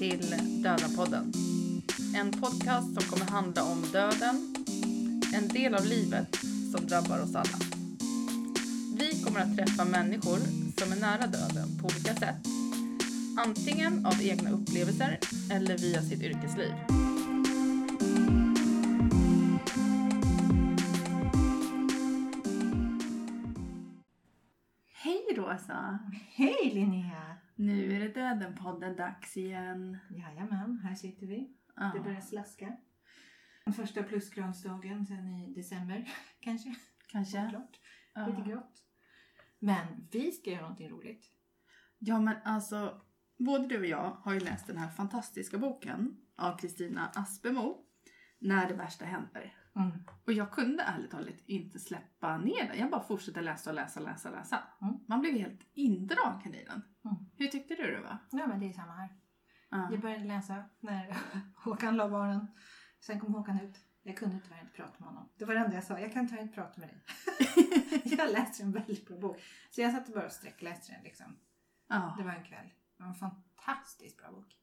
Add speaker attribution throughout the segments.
Speaker 1: Till Döda-podden. En podcast som kommer handla om döden, en del av livet som drabbar oss alla. Vi kommer att träffa människor som är nära döden på olika sätt. Antingen av egna upplevelser eller via sitt yrkesliv. Döden-podden dags igen.
Speaker 2: Jajamän, här sitter vi.
Speaker 1: Ja.
Speaker 2: Det börjar slaska. Den första plusgradsdagen sen i december kanske.
Speaker 1: Kanske.
Speaker 2: Klart.
Speaker 1: Ja.
Speaker 2: Lite grått. Men vi ska göra någonting roligt.
Speaker 1: Ja men alltså, både du och jag har ju läst den här fantastiska boken av Kristina Aspemo, När det värsta händer.
Speaker 2: Mm.
Speaker 1: Och jag kunde ärligt talat inte släppa ner den. Jag bara fortsatte läsa och läsa och läsa läsa.
Speaker 2: Mm.
Speaker 1: Man blev helt indragen i den.
Speaker 2: Mm.
Speaker 1: Hur tyckte du det var?
Speaker 2: Ja men det är samma här.
Speaker 1: Ja.
Speaker 2: Jag började läsa när Håkan la barnen. Sen kom Håkan ut. Jag kunde tyvärr inte prata med honom. Det var det enda jag sa. Jag kan tyvärr inte prata med dig. jag läste en väldigt bra bok. Så jag satt och bara och sträckläste den liksom.
Speaker 1: Ja.
Speaker 2: Det var en kväll. Det var en fantastiskt bra bok.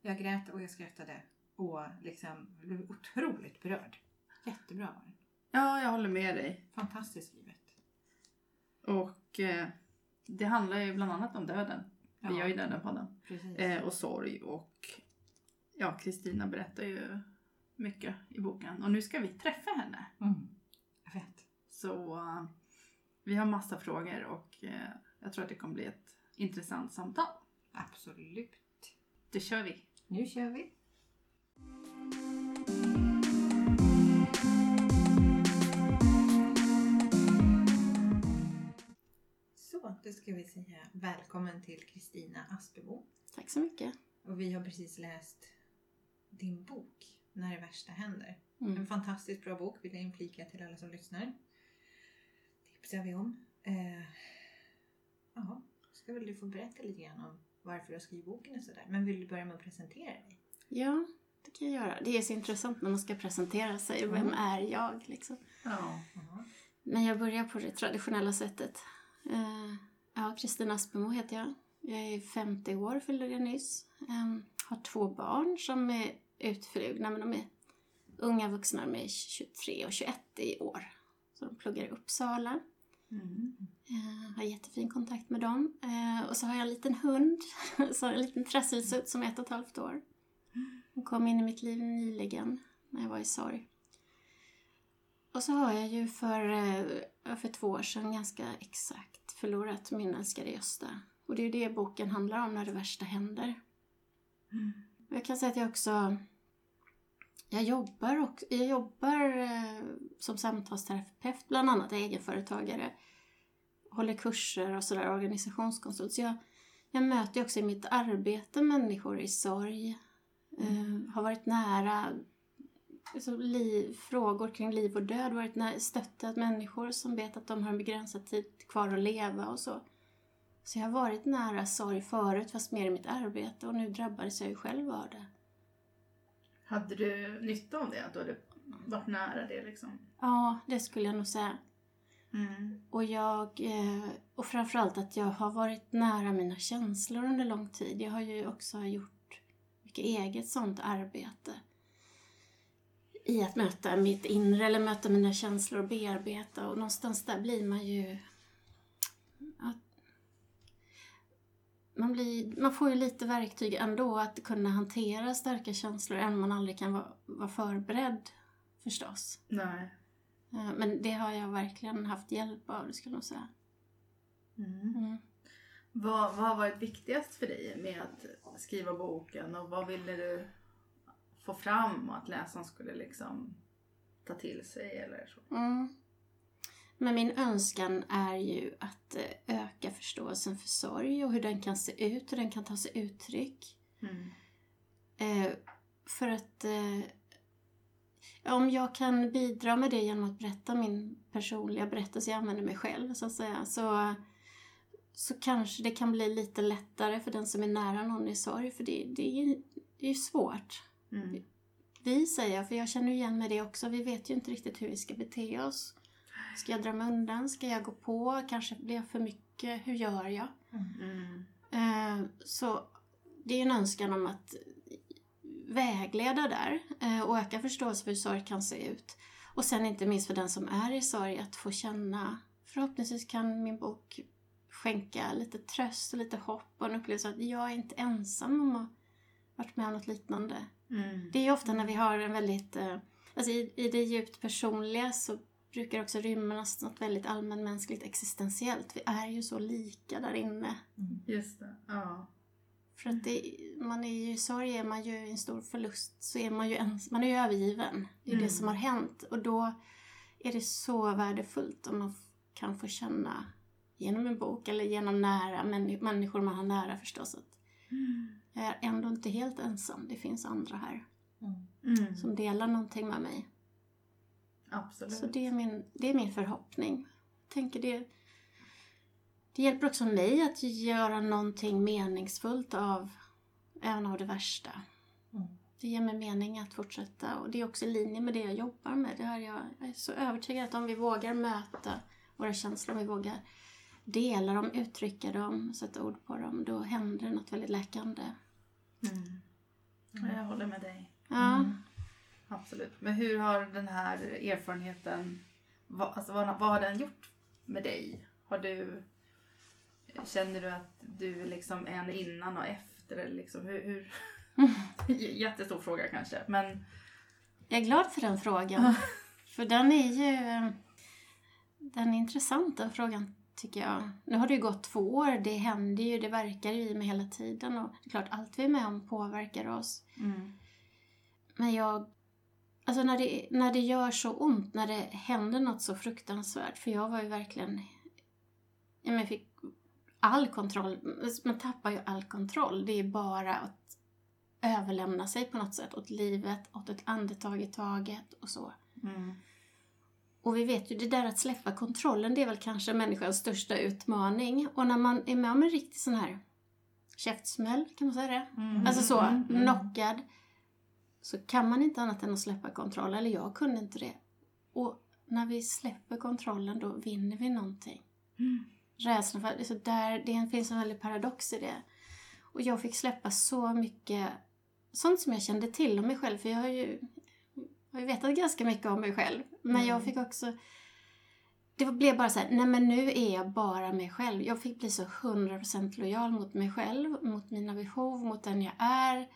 Speaker 2: Jag grät och jag skrattade och liksom blev otroligt berörd. Jättebra var den.
Speaker 1: ja, jag håller med dig.
Speaker 2: Fantastiskt skrivet.
Speaker 1: Och eh, det handlar ju bland annat om döden. Vi
Speaker 2: Ja.
Speaker 1: gör ju Döden-podden. Eh, och sorg och ja, Kristina berättar ju mycket i boken. Och nu ska vi träffa henne.
Speaker 2: Mm. Jag vet.
Speaker 1: Så vi har massa frågor och eh, jag tror att det kommer bli ett intressant samtal.
Speaker 2: Absolut.
Speaker 1: Det kör vi!
Speaker 2: Nu kör vi. Då ska vi säga välkommen till Kristina Aspebo.
Speaker 3: Tack så mycket.
Speaker 2: Och vi har precis läst din bok När det värsta händer. En
Speaker 3: Mm.
Speaker 2: fantastiskt bra bok vill jag inflika till alla som lyssnar. Tipsar vi om. Eh, ja, ska väl du få berätta lite grann om varför du har skrivit boken och sådär. Men vill du börja med att presentera dig?
Speaker 3: Ja, det kan jag göra. Det är så intressant när man ska presentera sig. Vem
Speaker 2: Mm.
Speaker 3: är jag? Liksom.
Speaker 1: Ja.
Speaker 2: Ja.
Speaker 3: Men jag börjar på det traditionella sättet. Eh, ja, Kristina Aspemo heter jag. Jag är 50 år, fyllde jag nyss. Eh, har två barn som är utflugna, men de är unga vuxna. De är 23 och 21 i år. Så de pluggar i Uppsala.
Speaker 1: Mm.
Speaker 3: Jag har jättefin kontakt med dem. Eh, och så har jag en liten hund, så en liten träsilsutt som är ett och ett halvt år. Hon kom in i mitt liv nyligen när jag var i sorg. Och så har jag ju för, eh, för två år sedan ganska exakt förlorat min älskade Gösta. Och det är ju det boken handlar om när det värsta händer. Jag kan säga att jag också jag jobbar, också, jag jobbar eh, som samtalsterapeut, bland annat egenföretagare. Håller kurser och sådär, organisationskonsult. Så jag, jag möter också i mitt arbete människor i sorg. Eh, har varit nära alltså, liv, frågor kring liv och död. Varit nära, stöttat människor som vet att de har en begränsad tid kvar att leva och så. Så jag har varit nära sorg förut, fast mer i mitt arbete. Och nu drabbades jag ju själv av det.
Speaker 1: Hade du nytta av det? Att du hade varit nära det liksom?
Speaker 3: Ja, det skulle jag nog säga.
Speaker 1: Mm.
Speaker 3: Och jag, eh, och framförallt att jag har varit nära mina känslor under lång tid. Jag har ju också gjort mycket eget sånt arbete. I att möta mitt inre eller möta mina känslor och bearbeta. Och någonstans där blir man ju... Man, blir, man får ju lite verktyg ändå att kunna hantera starka känslor om man aldrig kan vara, vara förberedd förstås.
Speaker 1: Nej.
Speaker 3: Eh, Men det har jag verkligen haft hjälp av, det skulle jag säga.
Speaker 1: Mm.
Speaker 3: Mm.
Speaker 1: Vad, vad har varit viktigast för dig med att skriva boken och vad ville du få fram och att läsaren skulle liksom ta till sig eller så?
Speaker 3: Mm. Men min önskan är ju att eh, öka förståelsen för sorg och hur den kan se ut, hur den kan ta sig uttryck.
Speaker 1: Mm.
Speaker 3: Eh, för att eh, om jag kan bidra med det genom att berätta min personliga berättelse, jag använder mig själv så att säga, så, så kanske det kan bli lite lättare för den som är nära någon i sorg, för det, det, är, det är svårt.
Speaker 1: Mm.
Speaker 3: Vi säger för jag känner igen mig det också, vi vet ju inte riktigt hur vi ska bete oss. Ska jag dra mig undan? Ska jag gå på? Kanske blir jag för mycket? Hur gör jag?
Speaker 1: Mm.
Speaker 3: Eh, så det är en önskan om att vägleda där eh, och öka förståelse för hur sorg kan se ut. Och sen inte minst för den som är i sorg att få känna, förhoppningsvis kan min bok skänka lite tröst och lite hopp och en upplevelse att jag är inte ensam om att varit med om något liknande.
Speaker 2: Mm.
Speaker 3: Det är ofta när vi har en väldigt, eh, alltså i, i det djupt personliga så brukar också rymmas något väldigt allmänmänskligt existentiellt. Vi är ju så lika där inne.
Speaker 1: Just det. Ja.
Speaker 3: För att det, man är ju i sorg, är man ju i en stor förlust så är man ju ens, man är ju övergiven. Det är
Speaker 2: Mm.
Speaker 3: det som har hänt. Och då är det så värdefullt om man kan få känna genom en bok eller genom nära männi- människor man har nära förstås att jag är ändå inte helt ensam. Det finns andra här
Speaker 2: Mm.
Speaker 1: Mm.
Speaker 3: som delar någonting med mig.
Speaker 1: Absolut.
Speaker 3: Så det är min, det är min förhoppning. Jag tänker det, det hjälper också mig att göra någonting meningsfullt av även av det värsta.
Speaker 2: Mm.
Speaker 3: Det ger mig mening att fortsätta och det är också i linje med det jag jobbar med. Det här jag, jag är så övertygad att om vi vågar möta våra känslor, om vi vågar dela dem, uttrycka dem, sätta ord på dem, då händer något väldigt läkande.
Speaker 2: Mm.
Speaker 1: Ja, Jag håller med dig.
Speaker 3: Ja,
Speaker 2: Mm.
Speaker 1: Absolut. Men hur har den här erfarenheten, vad, alltså vad, vad har den gjort med dig? Har du, känner du att du är liksom en innan och efter? Eller liksom, hur, hur? Jättestor fråga kanske. Men
Speaker 3: Jag är glad för den frågan. för den är ju... Den är intressant den frågan tycker jag. Nu har det ju gått två år. Det händer ju, det verkar ju i mig hela tiden. Och det är klart, allt vi är med om påverkar oss. Men jag... Alltså när det, när det gör så ont, när det händer något så fruktansvärt. För jag var ju verkligen... Jag fick all kontroll. Man tappar ju all kontroll. Det är bara att överlämna sig på något sätt åt livet, åt ett andetag i taget och så.
Speaker 1: mm.
Speaker 3: Och vi vet ju, det där att släppa kontrollen, det är väl kanske människans största utmaning. Och när man är med om en riktig sån här käftsmäll, kan man säga det?
Speaker 1: Mm.
Speaker 3: Alltså så,
Speaker 1: Mm. Mm.
Speaker 3: knockad. Så kan man inte annat än att släppa kontroll, eller jag kunde inte det. Och när vi släpper kontrollen, då vinner vi någonting.
Speaker 1: Mm.
Speaker 3: Rädslan för, så där, det finns en väldig paradox i det. Och jag fick släppa så mycket sånt som jag kände till om mig själv, för jag har ju, har ju vetat ganska mycket om mig själv. Men
Speaker 1: Mm.
Speaker 3: jag fick också det blev bara så här, nej men nu är jag bara mig själv. Jag fick bli så 100% lojal mot mig själv, mot mina behov, mot den jag är.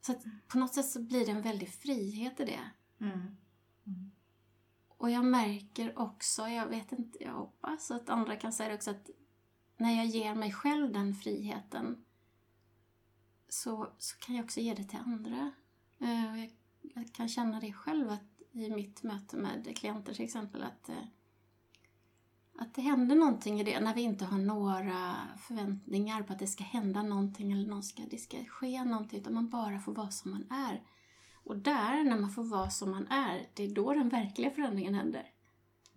Speaker 3: Så att på något sätt så blir det en väldig frihet i det.
Speaker 1: Mm.
Speaker 3: Och jag märker också, jag vet inte, jag hoppas att andra kan säga det också, att när jag ger mig själv den friheten så, så kan jag också ge det till andra. Eh, Jag, jag kan känna det själv att i mitt möte med klienter till exempel att, eh, att det händer någonting i det när vi inte har några förväntningar på att det ska hända någonting eller någon ska, det ska ske någonting utan man bara får vara som man är. Och där, när man får vara som man är, det är då den verkliga förändringen händer.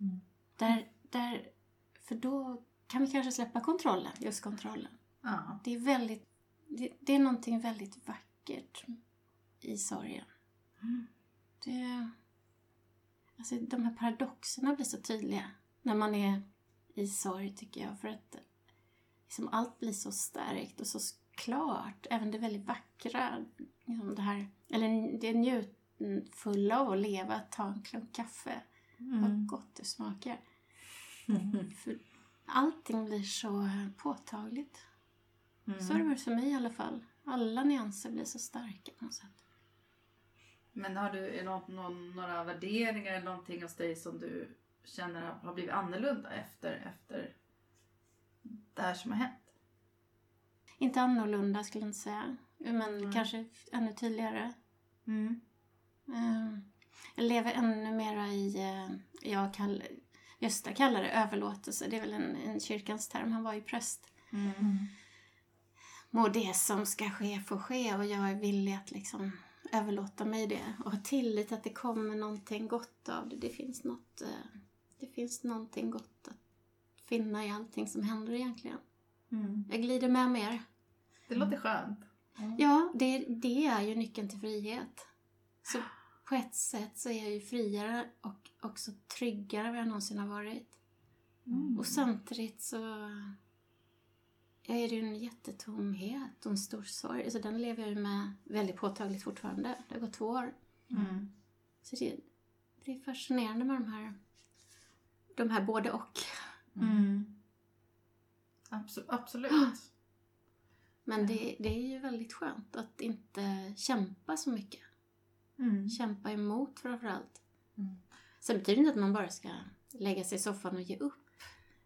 Speaker 2: Mm.
Speaker 3: Där, där, för då kan vi kanske släppa kontrollen, just kontrollen.
Speaker 1: Ja.
Speaker 3: Det är väldigt, det, det är någonting väldigt vackert i sorgen.
Speaker 1: Mm.
Speaker 3: Det, alltså de här paradoxerna blir så tydliga när man är i sorg tycker jag. För att liksom allt blir så stärkt och så klart. Även det väldigt vackra. Liksom det, här, eller det njutfulla av att leva, att ta en klunk kaffe. Vad
Speaker 1: Mm.
Speaker 3: gott det smakar.
Speaker 1: Mm.
Speaker 3: För allting blir så påtagligt.
Speaker 1: Mm.
Speaker 3: Så har det varit för mig i alla fall. Alla nyanser blir så starka på något sätt.
Speaker 1: Men har du är något, någon, några värderingar eller någonting hos dig som du känner har- blivit annorlunda efter, efter det här som har hänt?
Speaker 3: Inte annorlunda skulle jag inte säga. Men
Speaker 1: Nej.
Speaker 3: kanske ännu tydligare.
Speaker 1: Mm.
Speaker 3: Eh, Jag lever ännu mera i, eh, jag kall, Gösta kallar det överlåtelse. Det är väl en, en kyrkans term. Han var ju präst.
Speaker 1: Mm.
Speaker 3: Må det som ska ske få ske och jag är villig att liksom överlåta mig det och ha tillit att det kommer någonting gott av det. Det finns något, eh, det finns någonting gott att finna i allting som händer egentligen.
Speaker 1: Mm.
Speaker 3: Jag glider med mer.
Speaker 1: Det låter skönt.
Speaker 3: Ja, det, det är ju nyckeln till frihet. Så på ett sätt så är jag ju friare och också tryggare än vad jag någonsin har varit.
Speaker 1: Mm.
Speaker 3: Och samtidigt så... ja, är det ju en jättetomhet och en stor sorg. Alltså, den lever jag ju med väldigt påtagligt fortfarande. Det har gått två år.
Speaker 1: Mm.
Speaker 3: Så det, det är fascinerande med de här, de här både och.
Speaker 1: Mm. Abso- absolut.
Speaker 3: Men det, det är ju väldigt skönt att inte kämpa så mycket.
Speaker 1: Mm.
Speaker 3: Kämpa emot framförallt.
Speaker 2: Mm.
Speaker 3: Sen betyder det inte att man bara ska lägga sig i soffan och ge upp.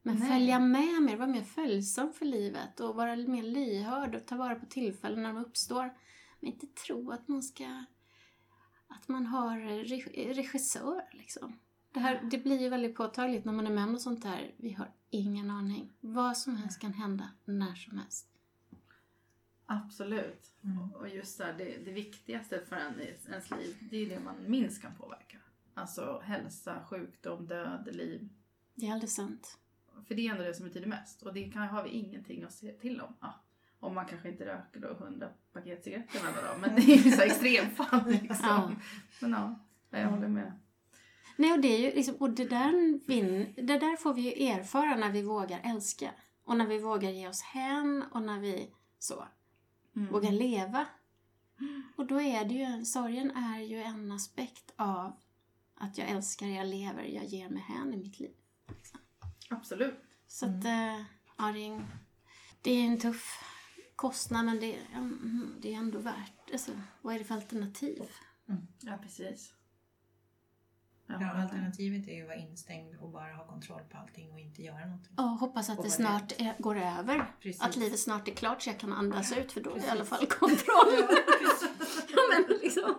Speaker 3: Men
Speaker 1: Nej.
Speaker 3: följa med mer, vara mer följsam för livet och vara mer lyhörd och ta vara på tillfällen när de uppstår. Men inte tro att man ska... Att man har reg- regissör liksom. Det, här, det blir ju väldigt påtagligt när man är med om något sånt här. Vi har ingen aning. Vad som helst kan hända när som helst.
Speaker 1: Absolut.
Speaker 2: Mm.
Speaker 1: Och just där, det, det viktigaste för en ens liv, det är det man minst kan påverka. Alltså hälsa, sjukdom, död, liv.
Speaker 3: Det är alldeles sant.
Speaker 1: För det är ändå det som betyder mest. Och det kan, har vi ingenting att se till om. Ja, om man kanske inte röker då 100 paket cigaretter varje dag. Men det är ju så extremfall liksom.
Speaker 3: Ja.
Speaker 1: Men ja, jag håller med.
Speaker 3: Nej, och det, är ju liksom, och det, där vin, det där får vi ju erfara när vi vågar älska. Och när vi vågar ge oss hän och när vi så,
Speaker 1: Mm.
Speaker 3: vågar leva. Och då är det ju, sorgen är ju en aspekt av att jag älskar, jag lever, jag ger mig hän i mitt liv.
Speaker 1: Absolut.
Speaker 3: Så att, eh, ja, det är, en, det är en tuff kostnad men det, mm, det är ändå värt, alltså, vad är det för alternativ?
Speaker 1: Ja, precis.
Speaker 2: Ja, alternativet är ju att vara instängd och bara ha kontroll på allting och inte göra någonting.
Speaker 3: Ja, hoppas att
Speaker 2: Och
Speaker 3: det snart är, går över.
Speaker 2: Precis.
Speaker 3: Att livet snart är klart så jag kan andas ut för då är det i
Speaker 2: Precis.
Speaker 3: alla fall kontroll. Ja, men liksom.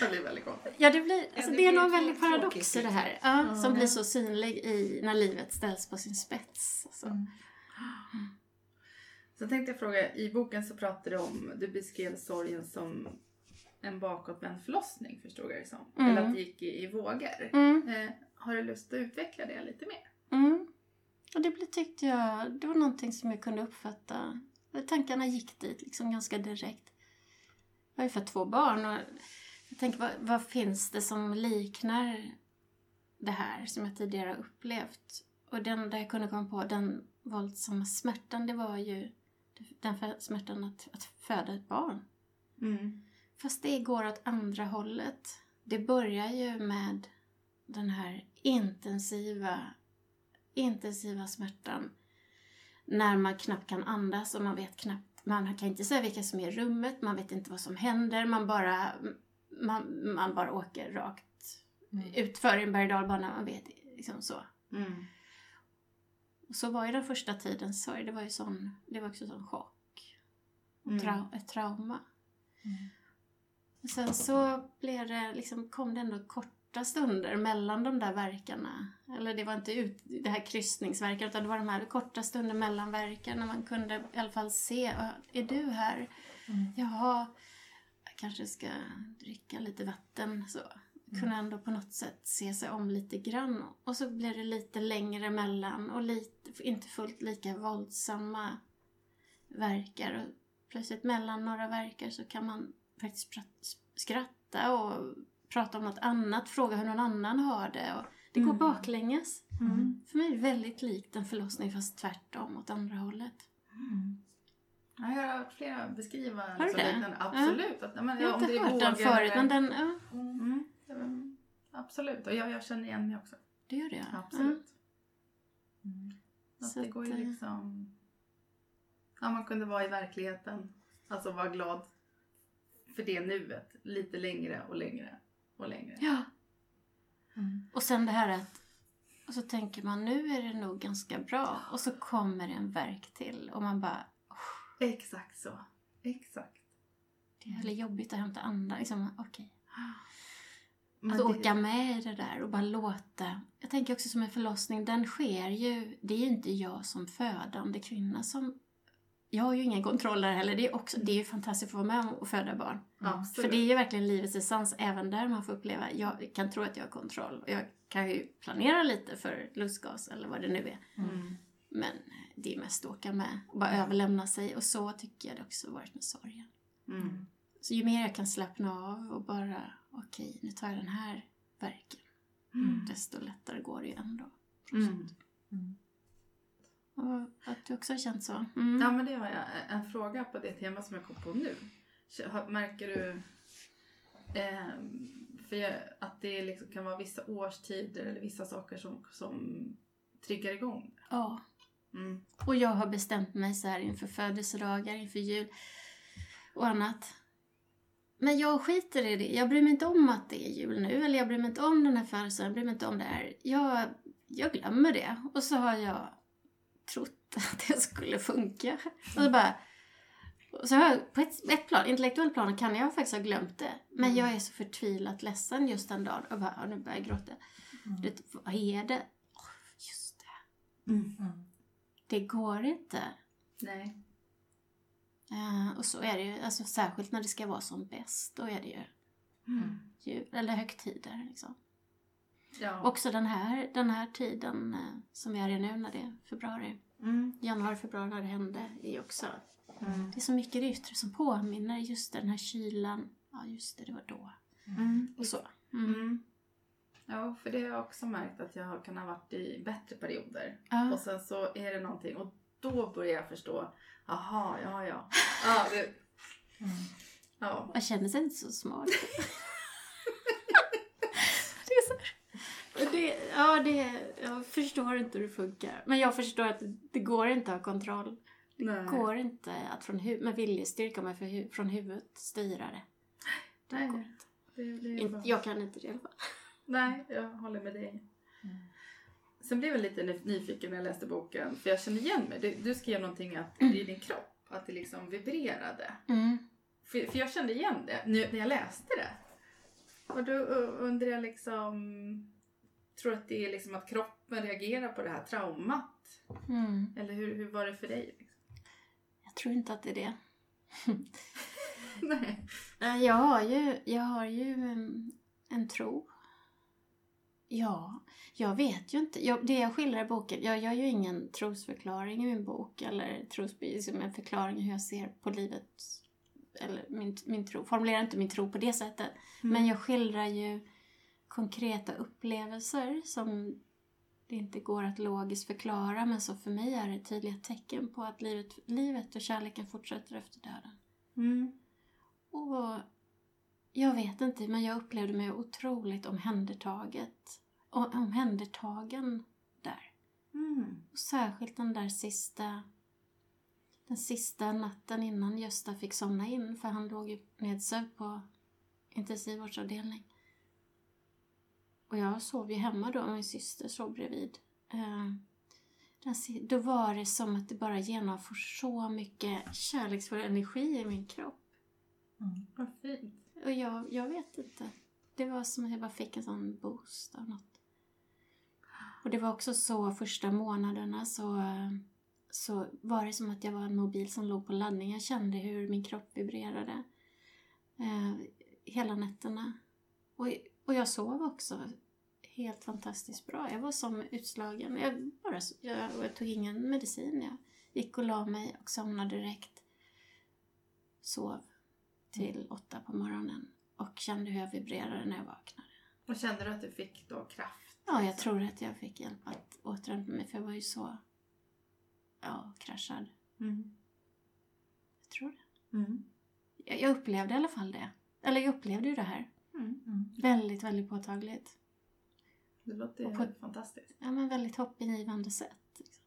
Speaker 1: Det blir väldigt konstigt.
Speaker 3: ja, det, blir, alltså,
Speaker 2: det
Speaker 3: det är någon väldig paradox i det här. Ja,
Speaker 1: Ja.
Speaker 3: som blir så synlig i, när livet ställs på sin spets. Så.
Speaker 2: Mm.
Speaker 1: Så tänkte jag fråga, i boken så pratar du om, du beskrev sorgen som en bakåtvänd förlossning förstod jag det som.
Speaker 3: Mm.
Speaker 1: Eller att det gick i, i vågor.
Speaker 3: Mm,
Speaker 1: Eh, har du lust att utveckla det lite mer?
Speaker 3: mm. Och det blev, tyckte jag, det var någonting som jag kunde uppfatta. Tankarna gick dit liksom ganska direkt. Jag har ju fått två barn och jag tänker vad, vad finns det som liknar det här som jag tidigare har upplevt? Och den där jag kunde komma på, den våldsamma smärtan, det var ju den smärtan att, att föda ett barn.
Speaker 1: Mm.
Speaker 3: Fast det går åt andra hållet. Det börjar ju med den här intensiva, intensiva smärtan. När man knappt kan andas och man vet knappt, man kan inte säga vilka som är i rummet, man vet inte vad som händer, man bara, man, man bara åker rakt
Speaker 2: Mm.
Speaker 3: utför en berg man vet liksom så.
Speaker 1: Mm.
Speaker 3: Och så var ju den första tiden sorg, det var ju sån, det var också sån chock.
Speaker 1: Mm.
Speaker 3: Trau, ett trauma.
Speaker 2: Mm.
Speaker 3: Och sen så blev det, liksom, kom det ändå korta stunder mellan de där verkarna. Eller det var inte ut, det här kryssningsverkar utan det var de här korta stunder mellan verkar när man kunde i alla fall se, "Ja, är du här?
Speaker 2: Mm.
Speaker 3: Jaha, jag kanske ska dricka lite vatten. Så. Kunde ändå på något sätt se sig om lite grann. Och så blev det lite längre mellan och lite, inte fullt lika våldsamma verkar. Och plötsligt mellan några verkar så kan man faktiskt skratta och prata om något annat, fråga hur någon annan har det. Och det går
Speaker 1: Mm.
Speaker 3: baklänges.
Speaker 1: Mm.
Speaker 3: För mig är det väldigt likt en förlossning fast tvärtom åt andra hållet.
Speaker 2: Mm.
Speaker 1: Ja, jag har hört flera beskriva
Speaker 3: du
Speaker 1: liksom
Speaker 3: det?
Speaker 1: liknande. Absolut. Att, ja, men,
Speaker 3: Jag
Speaker 1: ja,
Speaker 3: har
Speaker 1: om
Speaker 3: inte
Speaker 1: det är
Speaker 3: hört den förut
Speaker 1: eller-
Speaker 3: men den, ja,
Speaker 1: Mm. Mm. Absolut. Och jag, jag känner igen mig också.
Speaker 3: det gör det.
Speaker 1: Absolut.
Speaker 2: Mm.
Speaker 1: Att
Speaker 3: Så
Speaker 1: det går
Speaker 3: att,
Speaker 1: ju
Speaker 3: eh,
Speaker 1: liksom... Ja, man kunde vara i verkligheten. Alltså vara glad för det nuet. Lite längre och längre och längre.
Speaker 3: Ja.
Speaker 2: Mm.
Speaker 3: Och sen det här att och så tänker man nu är det nog ganska bra och så kommer det en verk till och man bara
Speaker 1: Exakt så. Exakt.
Speaker 3: det är väldigt jobbigt att hämta andan. Liksom.
Speaker 1: Men
Speaker 3: Att
Speaker 1: det-
Speaker 3: åka med i det där och bara låta. Jag tänker också som en förlossning, den sker ju, det är ju inte jag som födande kvinna som jag har ju ingen kontroll där heller. Det är, också, det är ju fantastiskt att få vara med och föda barn.
Speaker 1: Absolut.
Speaker 3: För det är ju verkligen livets essens även där man får uppleva, jag kan tro att jag har kontroll. Jag kan ju planera lite för lustgas eller vad det nu är.
Speaker 1: Mm.
Speaker 3: Men det är mest att åka med och bara överlämna sig. Och så tycker jag det också varit med sorgen.
Speaker 1: Mm.
Speaker 3: Så ju mer jag kan slappna av och bara, okej, nu tar jag den här verken.
Speaker 1: Mm.
Speaker 3: Desto lättare går det ju ändå. Och att du också har känt så. Mm.
Speaker 1: Ja, men det har jag. En fråga på det tema som jag kom på nu. Märker du ehm, för jag, att det liksom kan vara vissa årstider eller vissa saker som, som triggar igång?
Speaker 3: Ja.
Speaker 1: Mm.
Speaker 3: Och jag har bestämt mig så här inför födelsedagar, inför jul och annat. Men jag skiter i det. Jag bryr mig inte om att det är jul nu. Eller jag bryr mig inte om den här födelsedagen. Jag bryr mig inte om det här. Jag, jag glömmer det. Och så har jag trott att det skulle funka. Och så bara... Så har jag, på ett, ett plan, intellektuellt plan kan jag faktiskt ha glömt det. Men jag är så förtvivlat ledsen just den dagen. Och bara, nu börjar jag gråta.
Speaker 2: Mm.
Speaker 3: Du vad är det? Åh, Just det.
Speaker 2: Mm.
Speaker 3: Det går inte.
Speaker 1: Nej.
Speaker 3: Eh, och så är det ju, alltså särskilt när det ska vara som bäst, då är det ju
Speaker 1: Mm.
Speaker 3: jul, eller högtider liksom.
Speaker 1: Ja.
Speaker 3: Också den här, den här tiden eh, som vi är i nu när det är februari,
Speaker 1: Mm.
Speaker 3: januari, februari när det hände, är också,
Speaker 1: Mm.
Speaker 3: det är så mycket i det yttre som påminner, just den här kylan, ja just det, det var då.
Speaker 1: Mm.
Speaker 3: Och så. Mm.
Speaker 1: Mm. Ja, för det har jag också märkt att jag kan ha varit i bättre perioder.
Speaker 3: Ja.
Speaker 1: Och sen så är det någonting och då börjar jag förstå. Aha, ja, ja. Ja, det,
Speaker 2: Mm.
Speaker 1: ja.
Speaker 3: Man känner sig inte så smart. det är så... Det, ja, det, jag förstår inte hur det funkar. Men jag förstår att det, det går inte att ha kontroll. Det
Speaker 1: Nej.
Speaker 3: går inte att från hu- med viljestyrka med hu- från huvudet styra det. Det går
Speaker 1: Nej,
Speaker 3: inte.
Speaker 1: det, det bra.
Speaker 3: Jag kan inte det i alla fall.
Speaker 1: Nej, jag håller med dig.
Speaker 2: Mm.
Speaker 1: Sen blev jag lite ny- nyfiken när jag läste boken. För jag känner igen mig. Du, du skrev någonting att det är din kropp. Att det liksom vibrerade.
Speaker 3: Mm.
Speaker 1: För, för jag kände igen det nu, när jag läste det. Och då undrar jag liksom... Tror att det är liksom att kroppen reagerar på det här traumat?
Speaker 3: Mm.
Speaker 1: Eller hur, hur var det för dig? Liksom?
Speaker 3: Jag tror inte att det är det.
Speaker 1: Nej.
Speaker 3: Jag har ju, jag har ju en, en tro. Ja, jag vet ju inte. Jag, det jag skildrar i boken, jag gör ju ingen trosförklaring i min bok eller tros, liksom en förklaring hur jag ser på livet. Eller min, min tro, formulerar inte min tro på det sättet. Men jag skildrar ju konkreta upplevelser som det inte går att logiskt förklara men som för mig är det tydliga tecken på att livet, livet och kärleken fortsätter efter döden.
Speaker 1: Mm.
Speaker 3: Och jag vet inte, men jag upplevde mig otroligt omhändertaget. Och omhändertagen där.
Speaker 1: Mm.
Speaker 3: Och särskilt den där sista den sista natten innan Gösta fick somna in för han låg ju nedsövd på intensivvårdsavdelning. Och jag sov ju hemma då och min syster sov bredvid. Eh, si- då var det som att det bara genomför så mycket kärleksfull energi i min kropp.
Speaker 2: Mm.
Speaker 1: Vad fint.
Speaker 3: Och jag, jag vet inte. Det var som att jag bara fick en sån boost av något. Och det var också så första månaderna så, så var det som att jag var en mobil som låg på laddning. Jag kände hur min kropp vibrerade eh, hela nätterna. Och, och jag sov också helt fantastiskt bra. Jag var som utslagen. Jag, bara, jag, jag tog ingen medicin. Jag gick och la mig och somnade direkt. Sov till åtta på morgonen och kände hur jag vibrerade när jag vaknade.
Speaker 1: Och kände du att du fick då kraft?
Speaker 3: Ja, jag tror att jag fick hjälp att återhämta mig för jag var ju så ja, kraschad.
Speaker 1: Mm.
Speaker 3: Jag tror det.
Speaker 1: Mm.
Speaker 3: Jag, jag upplevde i alla fall det. Eller jag upplevde ju det här
Speaker 1: Mm.
Speaker 2: Mm.
Speaker 3: väldigt, väldigt påtagligt.
Speaker 1: Det låter
Speaker 3: Och på-
Speaker 1: fantastiskt.
Speaker 3: Ja, men väldigt hoppingivande sätt. Liksom.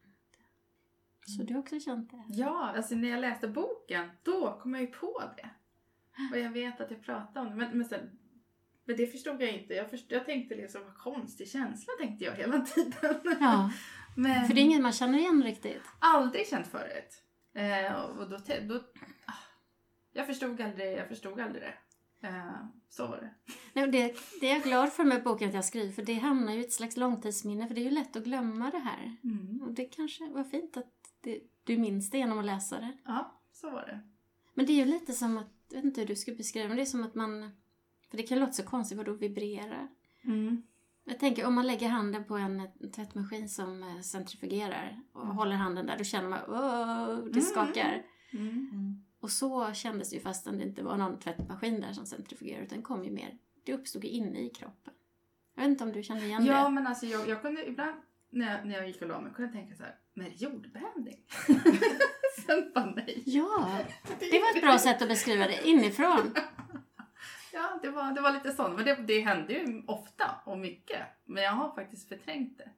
Speaker 3: Så du har också känt det?
Speaker 1: Ja, alltså när jag läste boken, då kom jag ju på det. Och jag vet att jag pratade om det, men, men, sen, men det förstod jag inte. Jag, förstod, jag tänkte liksom, vad konstig känsla tänkte jag hela tiden.
Speaker 3: Ja,
Speaker 1: men
Speaker 3: för det är inget man känner igen riktigt.
Speaker 1: aldrig känt förut. Eh, och då, då, ah, jag förstod aldrig, jag förstod aldrig det. Eh, så var det.
Speaker 3: Nej, det, det är jag glad för med boken att jag skriver, för det hamnar ju i ett slags långtidsminne, för det är ju lätt att glömma det här.
Speaker 1: Mm.
Speaker 3: Och det kanske var fint att det, du minns det genom att läsa det.
Speaker 1: Ja, så var det.
Speaker 3: Men det är ju lite som att, jag vet inte hur du ska beskriva men det är som att man, för det kan låta så konstigt vad då vibrerar.
Speaker 1: Mm.
Speaker 3: Jag tänker om man lägger handen på en, tvättmaskin som eh, centrifugerar och
Speaker 1: Mm.
Speaker 3: håller handen där, då känner man åh, det skakar.
Speaker 1: Mm.
Speaker 3: Och så kändes det ju fastän det inte var någon tvättmaskin där som centrifugerade utan kom ju mer, det uppstod ju inne i kroppen. Jag vet inte om du kände igen
Speaker 1: Ja,
Speaker 3: det?
Speaker 1: men alltså jag, jag kunde ibland när jag, när jag gick och la mig kunde jag tänka så här, men jordbävning? Sen bara nej.
Speaker 3: Ja, det var ett bra sätt att beskriva det inifrån.
Speaker 1: Ja, det var, det var lite sånt. Men det, det hände ju ofta och mycket. Men jag har faktiskt förträngt det.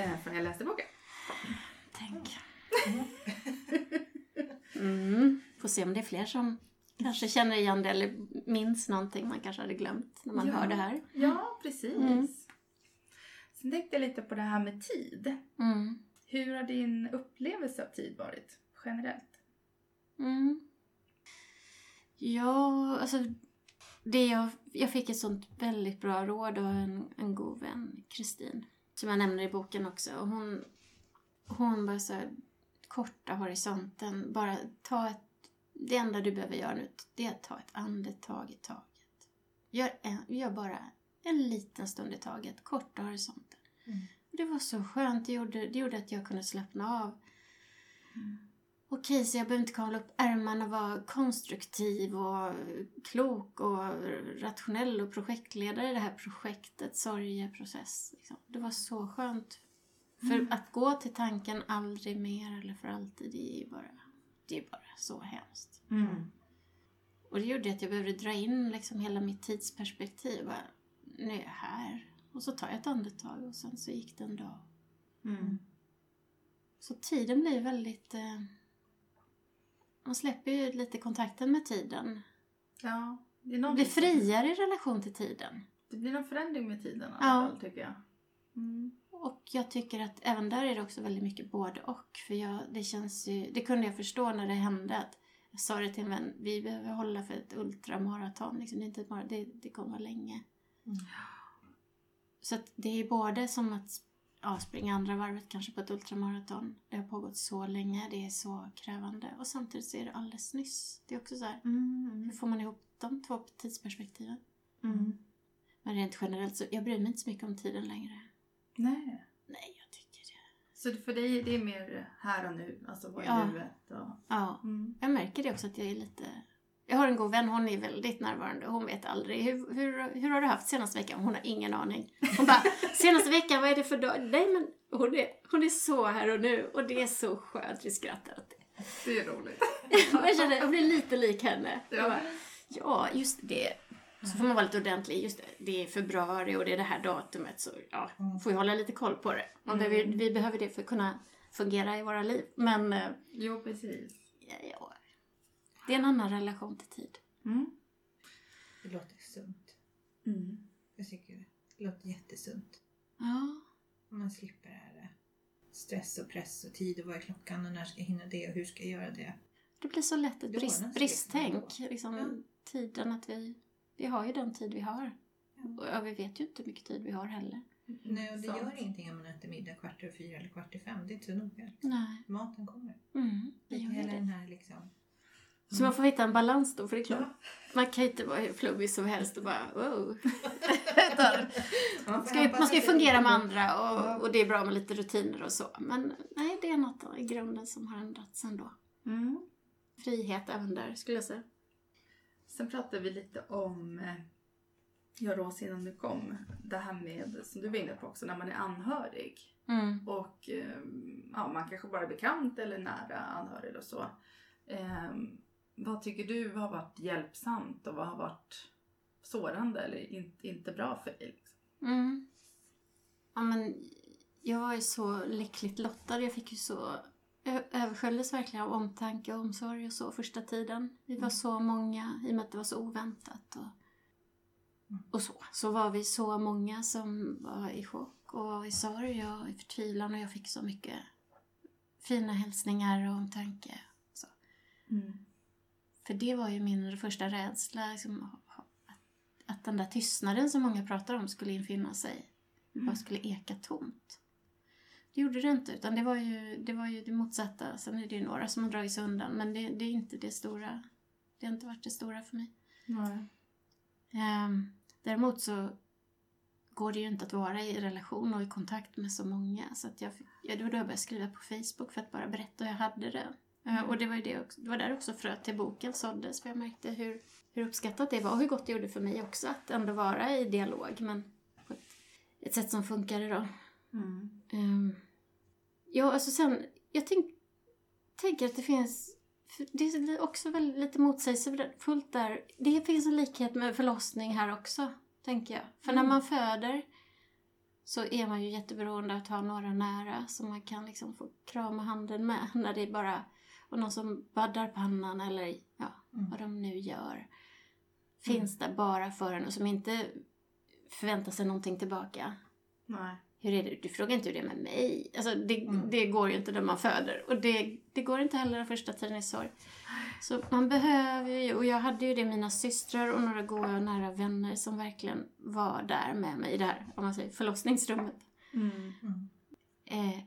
Speaker 1: Eh, från jag läste boken.
Speaker 3: Tänk. Mm. Får se om det är fler som kanske känner igen det eller minns någonting man kanske hade glömt när man
Speaker 1: Ja.
Speaker 3: hör det här.
Speaker 1: Ja, precis.
Speaker 3: Mm.
Speaker 1: Sen tänkte jag lite på det här med tid.
Speaker 3: Mm.
Speaker 1: Hur har din upplevelse av tid varit generellt?
Speaker 3: Mm. Ja, alltså det jag, jag fick ett sånt väldigt bra råd av en, en god vän, Kristin, som jag nämner i boken också. Och hon, hon bara så här, korta horisonten, bara ta ett, det enda du behöver göra nu, det är att ta ett andetag i taget. Gör, en, gör bara en liten stund i taget, korta horisonten.
Speaker 2: Mm.
Speaker 3: Det var så skönt, det gjorde, det gjorde att jag kunde slappna av. Okej, så jag behöver inte kavla upp ärmarna och vara konstruktiv och klok och rationell och projektledare i det här projektet, sorgeprocess. Liksom. Det var så skönt. För att gå till tanken aldrig mer eller för alltid, det är ju bara, det är bara så hemskt.
Speaker 1: Mm.
Speaker 3: Och det gjorde att jag behövde dra in liksom hela mitt tidsperspektiv. Bara, nu är jag här. Och så tar jag ett andetag och sen så gick det en dag.
Speaker 1: Mm.
Speaker 3: Så tiden blir väldigt... Eh, man släpper ju lite kontakten med tiden.
Speaker 1: Ja, det är
Speaker 3: blir friare i relation till tiden.
Speaker 1: Det blir någon förändring med tiden i
Speaker 3: Ja.
Speaker 1: alla fall, tycker jag. Mm.
Speaker 3: Och jag tycker att även där är det också väldigt mycket både och. För jag, det känns ju... Det kunde jag förstå när det hände. Att jag sa det till en vän. Vi behöver hålla för ett ultramaraton. Liksom, det, är inte ett maraton, det, det kommer vara länge.
Speaker 2: Mm.
Speaker 3: Så det är både som att ja, springa andra varvet kanske på ett ultramaraton. Det har pågått så länge. Det är så krävande. Och samtidigt så är det alldeles nyss. Det är också så här.
Speaker 1: Mm.
Speaker 3: Hur får man ihop de två tidsperspektiven?
Speaker 1: Mm.
Speaker 3: Men rent generellt så jag bryr mig inte så mycket om tiden längre.
Speaker 1: Nej.
Speaker 3: Nej, jag tycker det.
Speaker 1: Så för dig det är mer här och nu, alltså vad är
Speaker 3: Ja.
Speaker 1: nuet? Och...
Speaker 3: Ja,
Speaker 1: Mm.
Speaker 3: jag märker det också att jag är lite... Jag har en god vän, hon är väldigt närvarande. Hon vet aldrig. Hur, hur, hur har du haft senaste veckan? Hon har ingen aning. Hon bara, senaste veckan, vad är det för dag? Nej men hon är, hon är så här och nu och det är så skönt. Vi skrattar åt det.
Speaker 1: Det är roligt.
Speaker 3: jag känner, jag blir lite lik henne.
Speaker 1: Ja.
Speaker 3: bara, ja, just det. Så får man vara lite ordentlig. Just det, det är februari och det är det här datumet. Så ja, får vi hålla lite koll på det. Och vi, vi behöver det för att kunna fungera i våra liv. Men eh,
Speaker 1: Jo, precis.
Speaker 3: ja, ja, det är en annan relation till tid.
Speaker 1: Mm.
Speaker 2: Det låter sunt.
Speaker 1: Mm.
Speaker 2: Jag tycker det. Det låter jättesunt.
Speaker 3: Ja,
Speaker 2: Om man slipper det här eh, stress och press och tid och vad är klockan och när ska jag hinna det och hur ska jag göra det.
Speaker 3: det blir så lätt ett brist, bristtänk.
Speaker 2: Liksom, Ja.
Speaker 3: Tiden att vi, vi har ju den tid vi har.
Speaker 2: Ja.
Speaker 3: Och ja, vi vet ju inte hur mycket tid vi har heller.
Speaker 2: Nej, och det
Speaker 1: Sant.
Speaker 2: gör ingenting om man äter middag kvart över fyra eller kvart i fem. Det är inte så noga.
Speaker 3: Nej.
Speaker 2: Maten kommer.
Speaker 3: Mm, det gör
Speaker 2: Hela
Speaker 3: det.
Speaker 2: den här liksom.
Speaker 3: Så man får hitta en balans då, för det är klart.
Speaker 2: Ja.
Speaker 3: Man kan inte vara hur flummig som helst och bara wow.
Speaker 2: Man
Speaker 3: ska ju, man ska ju fungera med andra och, och det är bra med lite rutiner och så. Men nej, det är något i grunden som har ändrats ändå.
Speaker 1: Mm.
Speaker 3: Frihet även där, skulle jag säga.
Speaker 1: Sen pratade vi lite om, eh, ja då innan du kom, det här med, som du var inne på också, när man är anhörig.
Speaker 3: Mm.
Speaker 1: Och eh, ja, man kanske bara är bekant eller nära anhörig och så. Eh, vad tycker du har varit hjälpsamt och vad har varit sårande eller in, inte bra för dig? Liksom?
Speaker 3: Mm. Ja, men jag ju så lyckligt lottad. Jag fick ju så... Jag översköljdes verkligen av omtanke och omsorg och så första tiden. Vi var så många, i och med att det var så oväntat. Och, och så. Så var vi så många som var i chock och i sorg och i förtvivlan. Och jag fick så mycket fina hälsningar och omtanke. Så. För det var ju min första rädsla. Liksom, att, att den där tystnaden som många pratar om skulle infinna sig. Bara skulle eka tomt. Det gjorde det inte, utan det var ju det, var ju det motsatta. Sen är det ju några som har dragit sig undan, men det, det är inte det stora. Det har inte varit det stora för mig.
Speaker 1: Nej.
Speaker 3: Ehm, däremot så går det ju inte att vara i relation och i kontakt med så många. Så att jag, ja, det var då jag började skriva på Facebook för att bara berätta hur jag hade det. Eh, och det var, ju det, också, det var där också fröet till boken såddes. För jag märkte hur, hur uppskattat det var och hur gott det gjorde för mig också att ändå vara i dialog. Men på ett, ett sätt som funkade då.
Speaker 1: Mm.
Speaker 3: Ehm, ja, alltså sen, jag tänk, tänker att det finns, det blir också väldigt lite motsägelsefullt där. Det finns en likhet med förlossning här också, tänker jag. För när
Speaker 2: Mm.
Speaker 3: man föder så är man ju jätteberoende att ha några nära som man kan liksom få krama handen med när det är bara och någon som baddar pannan eller ja,
Speaker 2: Mm.
Speaker 3: vad de nu gör. Finns där bara för en och som inte förväntar sig någonting tillbaka.
Speaker 1: Nej.
Speaker 3: Hur är det? Du frågar inte hur det är med mig. Alltså det,
Speaker 2: Mm.
Speaker 3: det går ju inte när man föder. Och det, det går inte heller den första tiden i sorg. Så man behöver ju, och jag hade ju det mina systrar och några goda och nära vänner som verkligen var där med mig i det här, om man säger förlossningsrummet.
Speaker 1: Mm.
Speaker 2: Mm.
Speaker 3: Eh,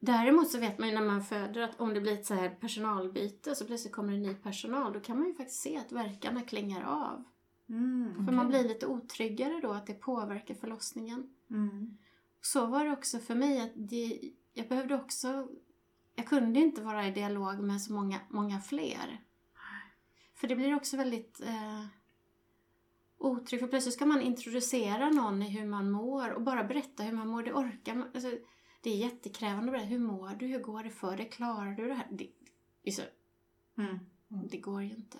Speaker 3: däremot så vet man ju när man föder att om det blir ett så här personalbyte så plötsligt kommer det ny personal, då kan man ju faktiskt se att verkarna klingar av.
Speaker 1: Mm.
Speaker 3: För man blir lite otryggare då att det påverkar förlossningen.
Speaker 1: Mm.
Speaker 3: Så var det också för mig att det, jag behövde också, jag kunde inte vara i dialog med så många, många fler. För det blir också väldigt eh, otryggt, för plötsligt ska man introducera någon i hur man mår och bara berätta hur man mår, det orkar man, alltså, det är jättekrävande att berätta, hur mår du, hur går det för dig, klarar du det här? Det, det, så,
Speaker 1: Mm.
Speaker 3: det går ju inte.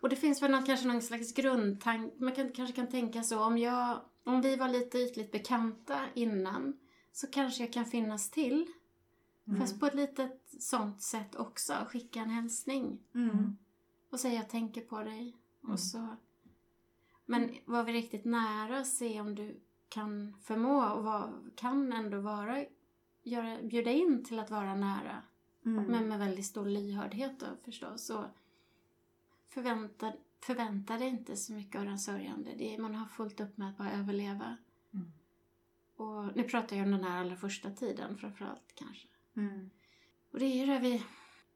Speaker 3: Och det finns väl någon, kanske någon slags grundtanke, man kan, kanske kan tänka så, om jag, om vi var lite ytligt bekanta innan så kanske jag kan finnas till.
Speaker 1: Mm.
Speaker 3: Fast på ett litet sånt sätt också, skicka en hälsning
Speaker 1: Mm.
Speaker 3: och säga jag tänker på dig.
Speaker 2: Mm.
Speaker 3: Och så. Men var vi riktigt nära, se om du kan förmå och var, kan ändå vara, göra, bjuda in till att vara nära.
Speaker 1: Mm.
Speaker 3: Men med väldigt stor lyhördhet då förstås. Och förvänta, förvänta dig inte så mycket av den sörjande. Det är, man har fullt upp med att bara överleva.
Speaker 2: Mm.
Speaker 3: Och nu pratar jag om den här allra första tiden framförallt kanske.
Speaker 1: Mm.
Speaker 3: Och det är ju det vi...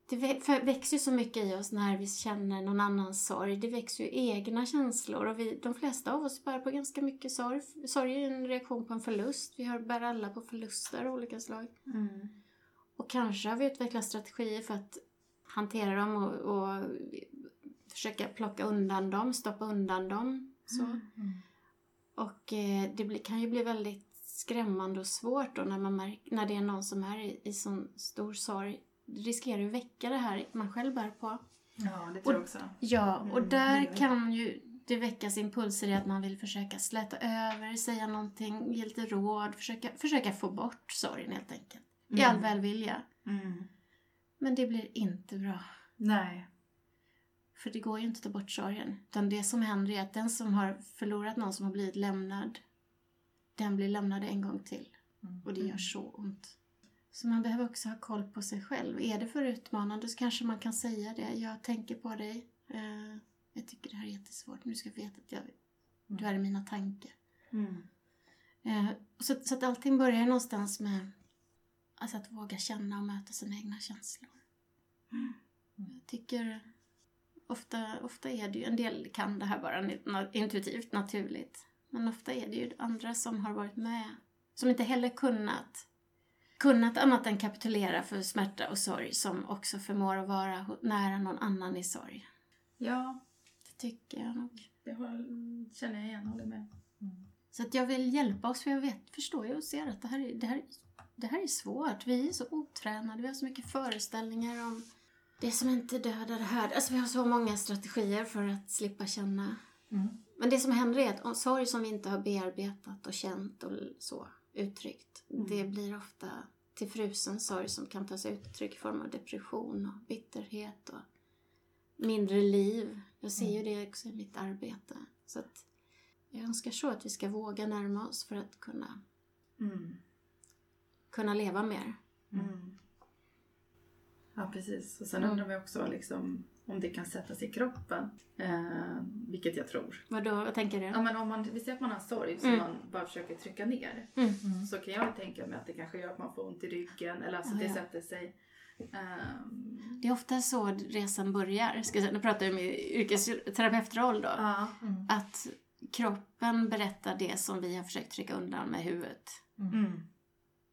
Speaker 3: Det växer ju så mycket i oss när vi känner någon annans sorg. Det växer ju egna känslor och vi, de flesta av oss bär på ganska mycket sorg. Sorg är ju en reaktion på en förlust. Vi har, bär alla på förluster av olika slag.
Speaker 1: Mm.
Speaker 3: Och kanske har vi utvecklat strategier för att hantera dem och, och försöka plocka undan dem, stoppa undan dem. Så.
Speaker 2: Mm.
Speaker 3: Och eh, det kan ju bli väldigt skrämmande och svårt då när, man märk, när det är någon som är i, i sån stor sorg. Det riskerar ju att väcka det här man själv bär på.
Speaker 1: Ja, det tror jag också.
Speaker 3: Ja, och
Speaker 1: Mm,
Speaker 3: där kan ju det väckas impulser i att man vill försöka släta över, säga någonting, ge lite råd, försöka, försöka få bort sorgen helt enkelt. I all välvilja.
Speaker 1: Mm.
Speaker 3: Men det blir inte bra.
Speaker 1: Nej.
Speaker 3: För det går ju inte att ta bort sorgen. Utan det som händer är att den som har förlorat någon som har blivit lämnad, den blir lämnad en gång till.
Speaker 2: Mm.
Speaker 3: Och det gör så ont. Så man behöver också ha koll på sig själv. Är det för utmanande så kanske man kan säga det. Jag tänker på dig. Eh, jag tycker det här är jättesvårt. Nu ska du veta att jag, du är i mina tankar.
Speaker 1: Mm.
Speaker 3: Eh, så, så att allting börjar någonstans med alltså att våga känna och möta sina egna känslor. Jag tycker ofta, ofta är det ju, en del kan det här bara intuitivt, naturligt. Men ofta är det ju andra som har varit med, som inte heller kunnat kunnat annat än kapitulera för smärta och sorg som också förmår att vara nära någon annan i sorg.
Speaker 1: Ja,
Speaker 3: Det tycker jag nog.
Speaker 1: det känner jag igen. Håller med.
Speaker 3: Så att jag vill hjälpa oss för jag vet, förstår ju och ser att det här, är, det, här, det här är svårt. Vi är så otränade, vi har så mycket föreställningar om det som inte dödar här. Alltså vi har så många strategier för att slippa känna.
Speaker 2: Mm.
Speaker 3: Men det som händer är att sorg som vi inte har bearbetat och känt och så uttryckt, det blir ofta till frusen sorg som kan ta sig uttryck i form av depression och bitterhet och mindre liv. Jag ser ju det också i mitt arbete. Så att jag önskar så att vi ska våga närma oss för att kunna,
Speaker 1: Mm.
Speaker 3: kunna leva mer.
Speaker 1: Mm. Ja, precis. Och sen
Speaker 3: Mm.
Speaker 1: undrar vi också liksom, om det kan sätta sig i kroppen. Eh, vilket jag tror.
Speaker 3: Vadå, vad tänker du?
Speaker 1: Ja, men om man, vi säger att man har sorg som
Speaker 3: Mm.
Speaker 1: man bara försöker trycka ner.
Speaker 3: Mm.
Speaker 1: Så kan jag tänka mig att det kanske gör att man får ont i ryggen. Eller alltså
Speaker 3: Ja,
Speaker 1: det
Speaker 3: ja.
Speaker 1: sätter sig. ehm,
Speaker 3: Det är ofta så resan börjar. Ska jag säga. Nu pratar jag med yrkesterapeutroll då.
Speaker 1: ja.
Speaker 3: Att kroppen berättar det som vi har försökt trycka undan med huvudet.
Speaker 1: Mm.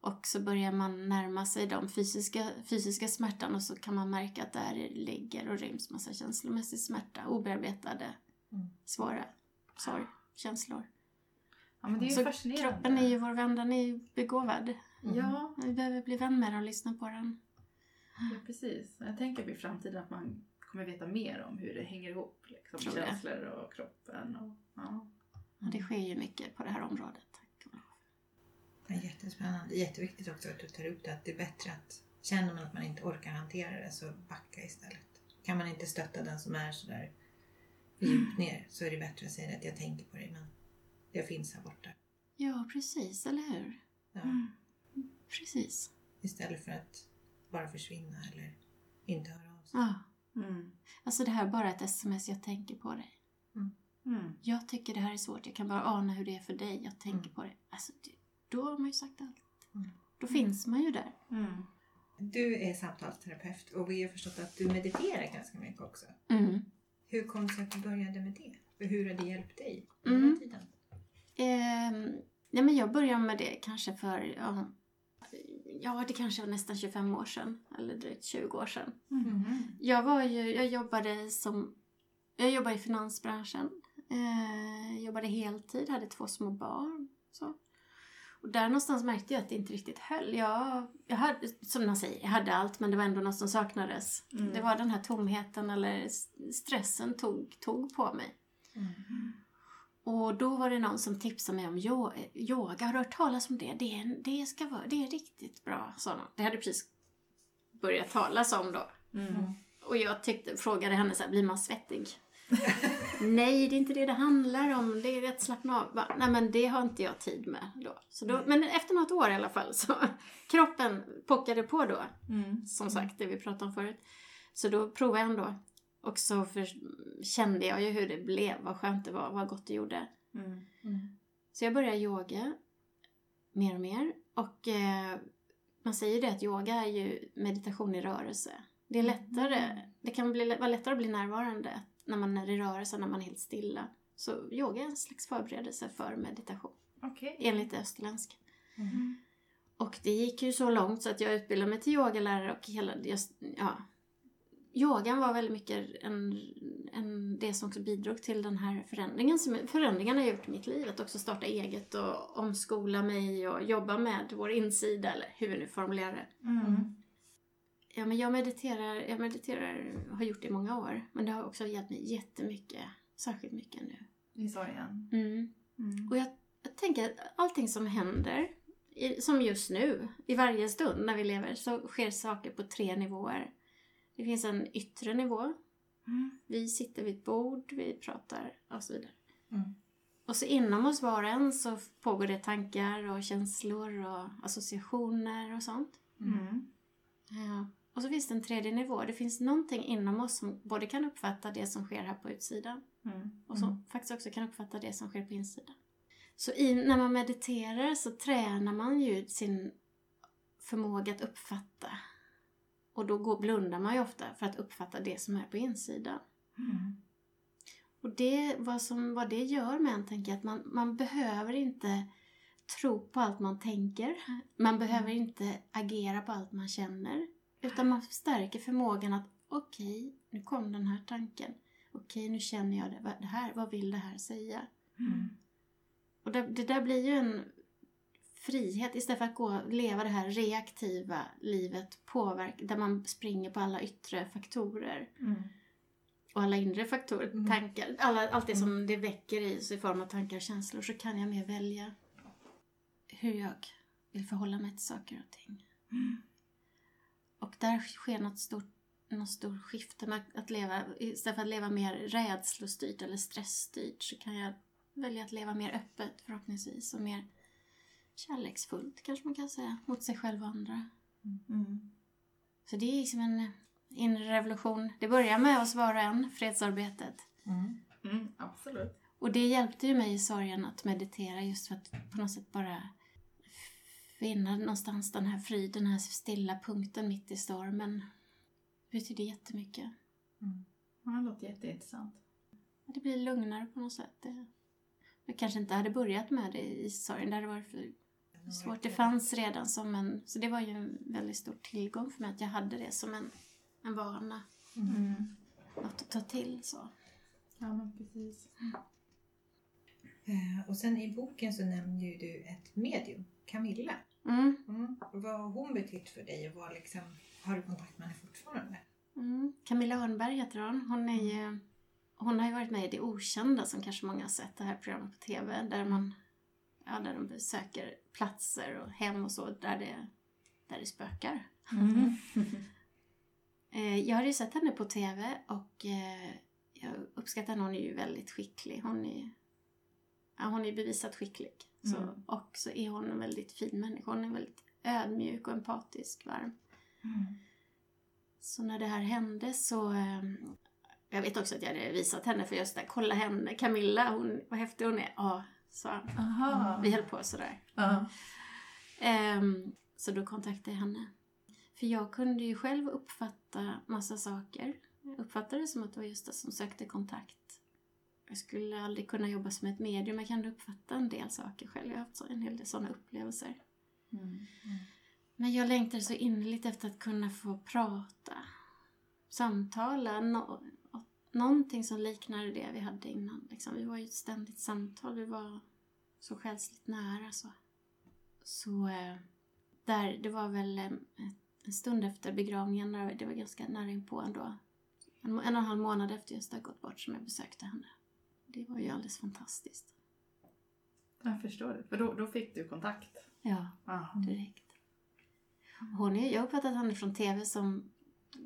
Speaker 3: Och så börjar man närma sig de fysiska, fysiska smärtan och så kan man märka att där ligger och ryms massa känslomässig smärta, obearbetade,
Speaker 2: Mm.
Speaker 3: svåra sorg, känslor.
Speaker 1: ja, men det är ju
Speaker 3: Så
Speaker 1: fascinerande.
Speaker 3: kroppen är ju vår vän, den är ju begåvad.
Speaker 2: Mm.
Speaker 1: Ja,
Speaker 3: Vi behöver bli vän med den och lyssna på den.
Speaker 1: ja, precis. Jag tänker i framtiden att man kommer veta mer om hur det hänger ihop. Liksom, känslor och kroppen. Och, ja.
Speaker 3: Och det sker ju mycket på det här området. Tack och lov.
Speaker 2: Det är jättespännande. Jätteviktigt också att du tar upp det. Att det är bättre att känner man att man inte orkar hantera det så backa istället. Kan man inte stötta den som är sådär djupt ner så är det bättre att säga att jag tänker på dig men jag finns här borta.
Speaker 3: Ja, precis, eller hur?
Speaker 2: Ja.
Speaker 3: Precis.
Speaker 2: Istället för att bara försvinna eller inte höra av sig.
Speaker 3: Ja.
Speaker 1: Mm.
Speaker 3: Alltså det här är bara ett sms, jag tänker på dig.
Speaker 1: Mm.
Speaker 3: Jag tycker det här är svårt, jag kan bara ana hur det är för dig, jag tänker
Speaker 2: Mm.
Speaker 3: på dig. Alltså, det- då har man ju sagt allt.
Speaker 2: Mm.
Speaker 3: Då finns man ju där.
Speaker 1: Mm.
Speaker 2: Du är samtalsterapeut och vi har förstått att du mediterar ganska mycket också.
Speaker 3: Mm.
Speaker 2: Hur kom det sig att du började med det? Och hur har det hjälpt dig under
Speaker 3: Mm.
Speaker 2: den tiden?
Speaker 3: Ehm, nej men jag började med det kanske för, ja, ja det kanske var nästan 25 år sedan. Eller drygt 20 år sedan.
Speaker 1: Mm.
Speaker 3: Jag var ju, jag jobbade som, jag jobbade i finansbranschen. Eh, jobbade heltid, hade två små barn. Så. Och där någonstans märkte jag att det inte riktigt höll. Jag, jag hade, som man säger, jag hade allt men det var ändå något som saknades.
Speaker 1: Mm.
Speaker 3: Det var den här tomheten eller stressen tog, tog på mig.
Speaker 2: Mm.
Speaker 3: Och då var det någon som tipsade mig om yo- yoga. Har du hört talas om det? Det är, det ska vara, det är riktigt bra, sa någon. Det hade precis börjat talas om då.
Speaker 1: Mm.
Speaker 3: Och jag tyckte, frågade henne så här, blir man svettig? Nej, det är inte det det handlar om. Det är att slappna av. Nej, men det har inte jag tid med då. Så då men efter något år i alla fall så kroppen pockade på då.
Speaker 1: Mm.
Speaker 3: Som sagt, det vi pratade om förut. Så då provade jag ändå. Och så för, kände jag ju hur det blev, vad skönt det var, vad gott det gjorde.
Speaker 1: Mm.
Speaker 2: Mm.
Speaker 3: Så jag började yoga mer och mer. Och eh, man säger det att yoga är ju meditation i rörelse. Det är lättare, det kan bli, vara lättare att bli närvarande när man är i rörelse, när man är helt stilla. Så yoga är en slags förberedelse för meditation,
Speaker 1: Okej.
Speaker 3: enligt det österländska.
Speaker 2: Mm.
Speaker 3: Och det gick ju så långt så att jag utbildade mig till yogalärare och hela, just, ja. Yogan var väldigt mycket en, en, det som också bidrog till den här förändringen som, förändringen har gjort i mitt liv. Att också starta eget och omskola mig och jobba med vår insida, eller hur vi nu formulerar det.
Speaker 1: Mm.
Speaker 3: Ja, men jag mediterar, jag mediterar, har gjort det i många år. Men det har också hjälpt mig jättemycket, särskilt mycket nu.
Speaker 1: I sorgen.
Speaker 3: Mm.
Speaker 1: Mm.
Speaker 3: Och jag, jag tänker att allting som händer, i, som just nu, i varje stund när vi lever, så sker saker på tre nivåer. Det finns en yttre nivå.
Speaker 1: Mm.
Speaker 3: Vi sitter vid ett bord, vi pratar och så vidare.
Speaker 2: Mm.
Speaker 3: Och så inom oss var och en så pågår det tankar och känslor och associationer och sånt.
Speaker 1: Mm.
Speaker 3: Ja. Och så finns det en tredje nivå. Det finns någonting inom oss som både kan uppfatta det som sker här på utsidan
Speaker 1: Mm.
Speaker 3: och som faktiskt också kan uppfatta det som sker på insidan. Så i, när man mediterar så tränar man ju sin förmåga att uppfatta. Och då går, blundar man ju ofta för att uppfatta det som är på insidan.
Speaker 1: Mm.
Speaker 3: Och det, vad, som, vad det gör med en, tänker jag, att man, man behöver inte tro på allt man tänker. Man behöver inte agera på allt man känner. Utan man stärker förmågan att okej, nu kom den här tanken. Okej, nu känner jag det. Det här, vad vill det här säga?
Speaker 1: Mm.
Speaker 3: Och det, det där blir ju en frihet istället för att gå leva det här reaktiva livet påverk, där man springer på alla yttre faktorer
Speaker 1: Mm.
Speaker 3: och alla inre faktorer,
Speaker 2: Mm.
Speaker 3: tankar, alla, allt det som det väcker i sig i form av tankar och känslor så kan jag mer välja hur jag vill förhålla mig till saker och ting.
Speaker 1: Mm.
Speaker 3: Och där sker något stort, något stort skifte att leva, istället för att leva mer rädslostyrt eller stressstyrt så kan jag välja att leva mer öppet förhoppningsvis och mer kärleksfullt kanske man kan säga, mot sig själv och andra.
Speaker 1: Mm.
Speaker 3: Så det är liksom en inre revolution. Det börjar med oss var och en, fredsarbetet.
Speaker 2: Mm.
Speaker 1: Mm. Absolut.
Speaker 3: Och det hjälpte ju mig i sorgen att meditera just för att på något sätt bara finna någonstans den här friden, den här stilla punkten mitt i stormen. Det betyder jättemycket.
Speaker 2: Mm.
Speaker 1: Ja, det låter jätteintressant.
Speaker 3: Det blir lugnare på något sätt. Jag kanske inte hade börjat med det i sorgen. Det hade varit för svårt. Det fanns redan som en... Så det var ju en väldigt stor tillgång för mig att jag hade det som en, en vana.
Speaker 1: Mm.
Speaker 3: Något att ta till så.
Speaker 1: Ja, men precis.
Speaker 2: Eh, Och sen i boken så nämner ju du ett medium, Camilla.
Speaker 3: Mm.
Speaker 2: Mm. Vad har hon betytt för dig och vad liksom, har du kontakt med henne fortfarande?
Speaker 3: Mm. Camilla Örnberg heter hon. Hon, är ju, hon har ju varit med i Det Okända som kanske många har sett, det här programmet på TV. Där, man, ja, där de besöker platser och hem och så där det, där det spökar.
Speaker 4: Mm.
Speaker 3: Eh, jag har ju sett henne på TV och eh, jag uppskattar henne. Hon är ju väldigt skicklig. Hon är, ja, hon är bevisat skicklig. Så,
Speaker 4: Mm.
Speaker 3: Och så är hon en väldigt fin människa. Hon är väldigt ödmjuk och empatisk, varm. Så när det här hände så... Eh, jag vet också att jag hade visat henne för just det. Kolla henne, Camilla, hon, vad häftig hon är. Ja, sa han.
Speaker 4: Aha.
Speaker 3: Vi höll på sådär.
Speaker 4: Ja.
Speaker 3: Ehm, så då kontaktade jag henne. För jag kunde ju själv uppfatta massa saker. Jag uppfattade det som att det var just det som sökte kontakt. Jag skulle aldrig kunna jobba som ett medium, jag kan uppfatta en del saker själv. Jag har haft en hel del sådana upplevelser.
Speaker 4: Mm.
Speaker 3: Men jag längtade så innerligt efter att kunna få prata, samtala, nå någonting som liknade det vi hade innan. Liksom. Vi var ju ett ständigt samtal, vi var så själsligt nära. Så, så eh, där, det var väl eh, en stund efter begravningen, det var ganska nära inpå ändå. En, en och en halv månad efter hade gått bort som jag besökte henne. Det var ju alldeles fantastiskt.
Speaker 4: Jag förstår det. För då, då fick du kontakt.
Speaker 3: Ja.
Speaker 4: Aha.
Speaker 3: direkt. Hon är, jag har uppfattat henne från tv som,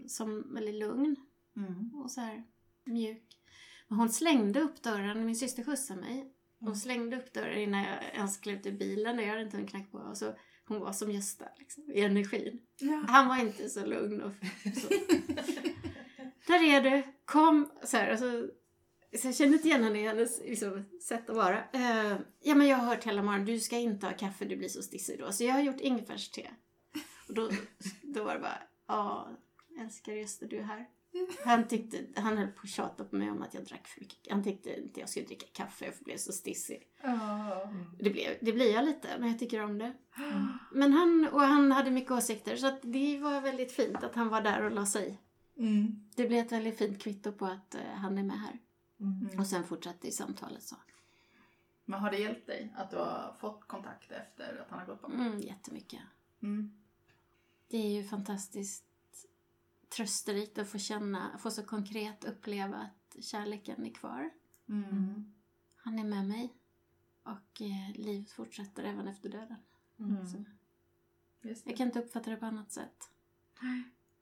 Speaker 3: som väldigt lugn
Speaker 4: Mm.
Speaker 3: och så här mjuk. Men hon slängde upp dörren, min syster skjutsade mig. Hon
Speaker 2: Mm.
Speaker 3: slängde upp dörren innan jag ens klev ut ur bilen och jag hade inte en knack på. Och så, hon var som Gösta liksom, i energin.
Speaker 4: Ja.
Speaker 3: Han var inte så lugn och så. Där är du, kom! Så här, och så, jag kände inte igen henne i hennes liksom, sätt att vara. Eh, ja men jag har hört hela morgonen, du ska inte ha kaffe, du blir så stissig då. Så jag har gjort ingefärste. Och då, då var det bara, ja, älskar Gösta, du är här. Han tyckte, han höll på att tjata på mig om att jag drack för mycket. Han tyckte inte jag skulle dricka kaffe, jag blev så stissig.
Speaker 4: Ja.
Speaker 3: Det, blev, det blir jag lite, men jag tycker om det. Men han, och han hade mycket åsikter, så det var väldigt fint att han var där och la sig.
Speaker 4: Mm.
Speaker 3: Det blev ett väldigt fint kvitto på att eh, han är med här.
Speaker 2: Mm.
Speaker 3: Och sen fortsatte i samtalet så.
Speaker 4: Men har det hjälpt dig att du har fått kontakt efter att han har gått bort?
Speaker 3: Mm, jättemycket.
Speaker 4: Mm.
Speaker 3: Det är ju fantastiskt trösterikt att få känna, få så konkret uppleva att kärleken är kvar.
Speaker 4: Mm.
Speaker 3: Han är med mig. Och eh, livet fortsätter även efter döden.
Speaker 4: Mm.
Speaker 3: Så
Speaker 4: Just
Speaker 3: jag kan inte uppfatta det på annat sätt.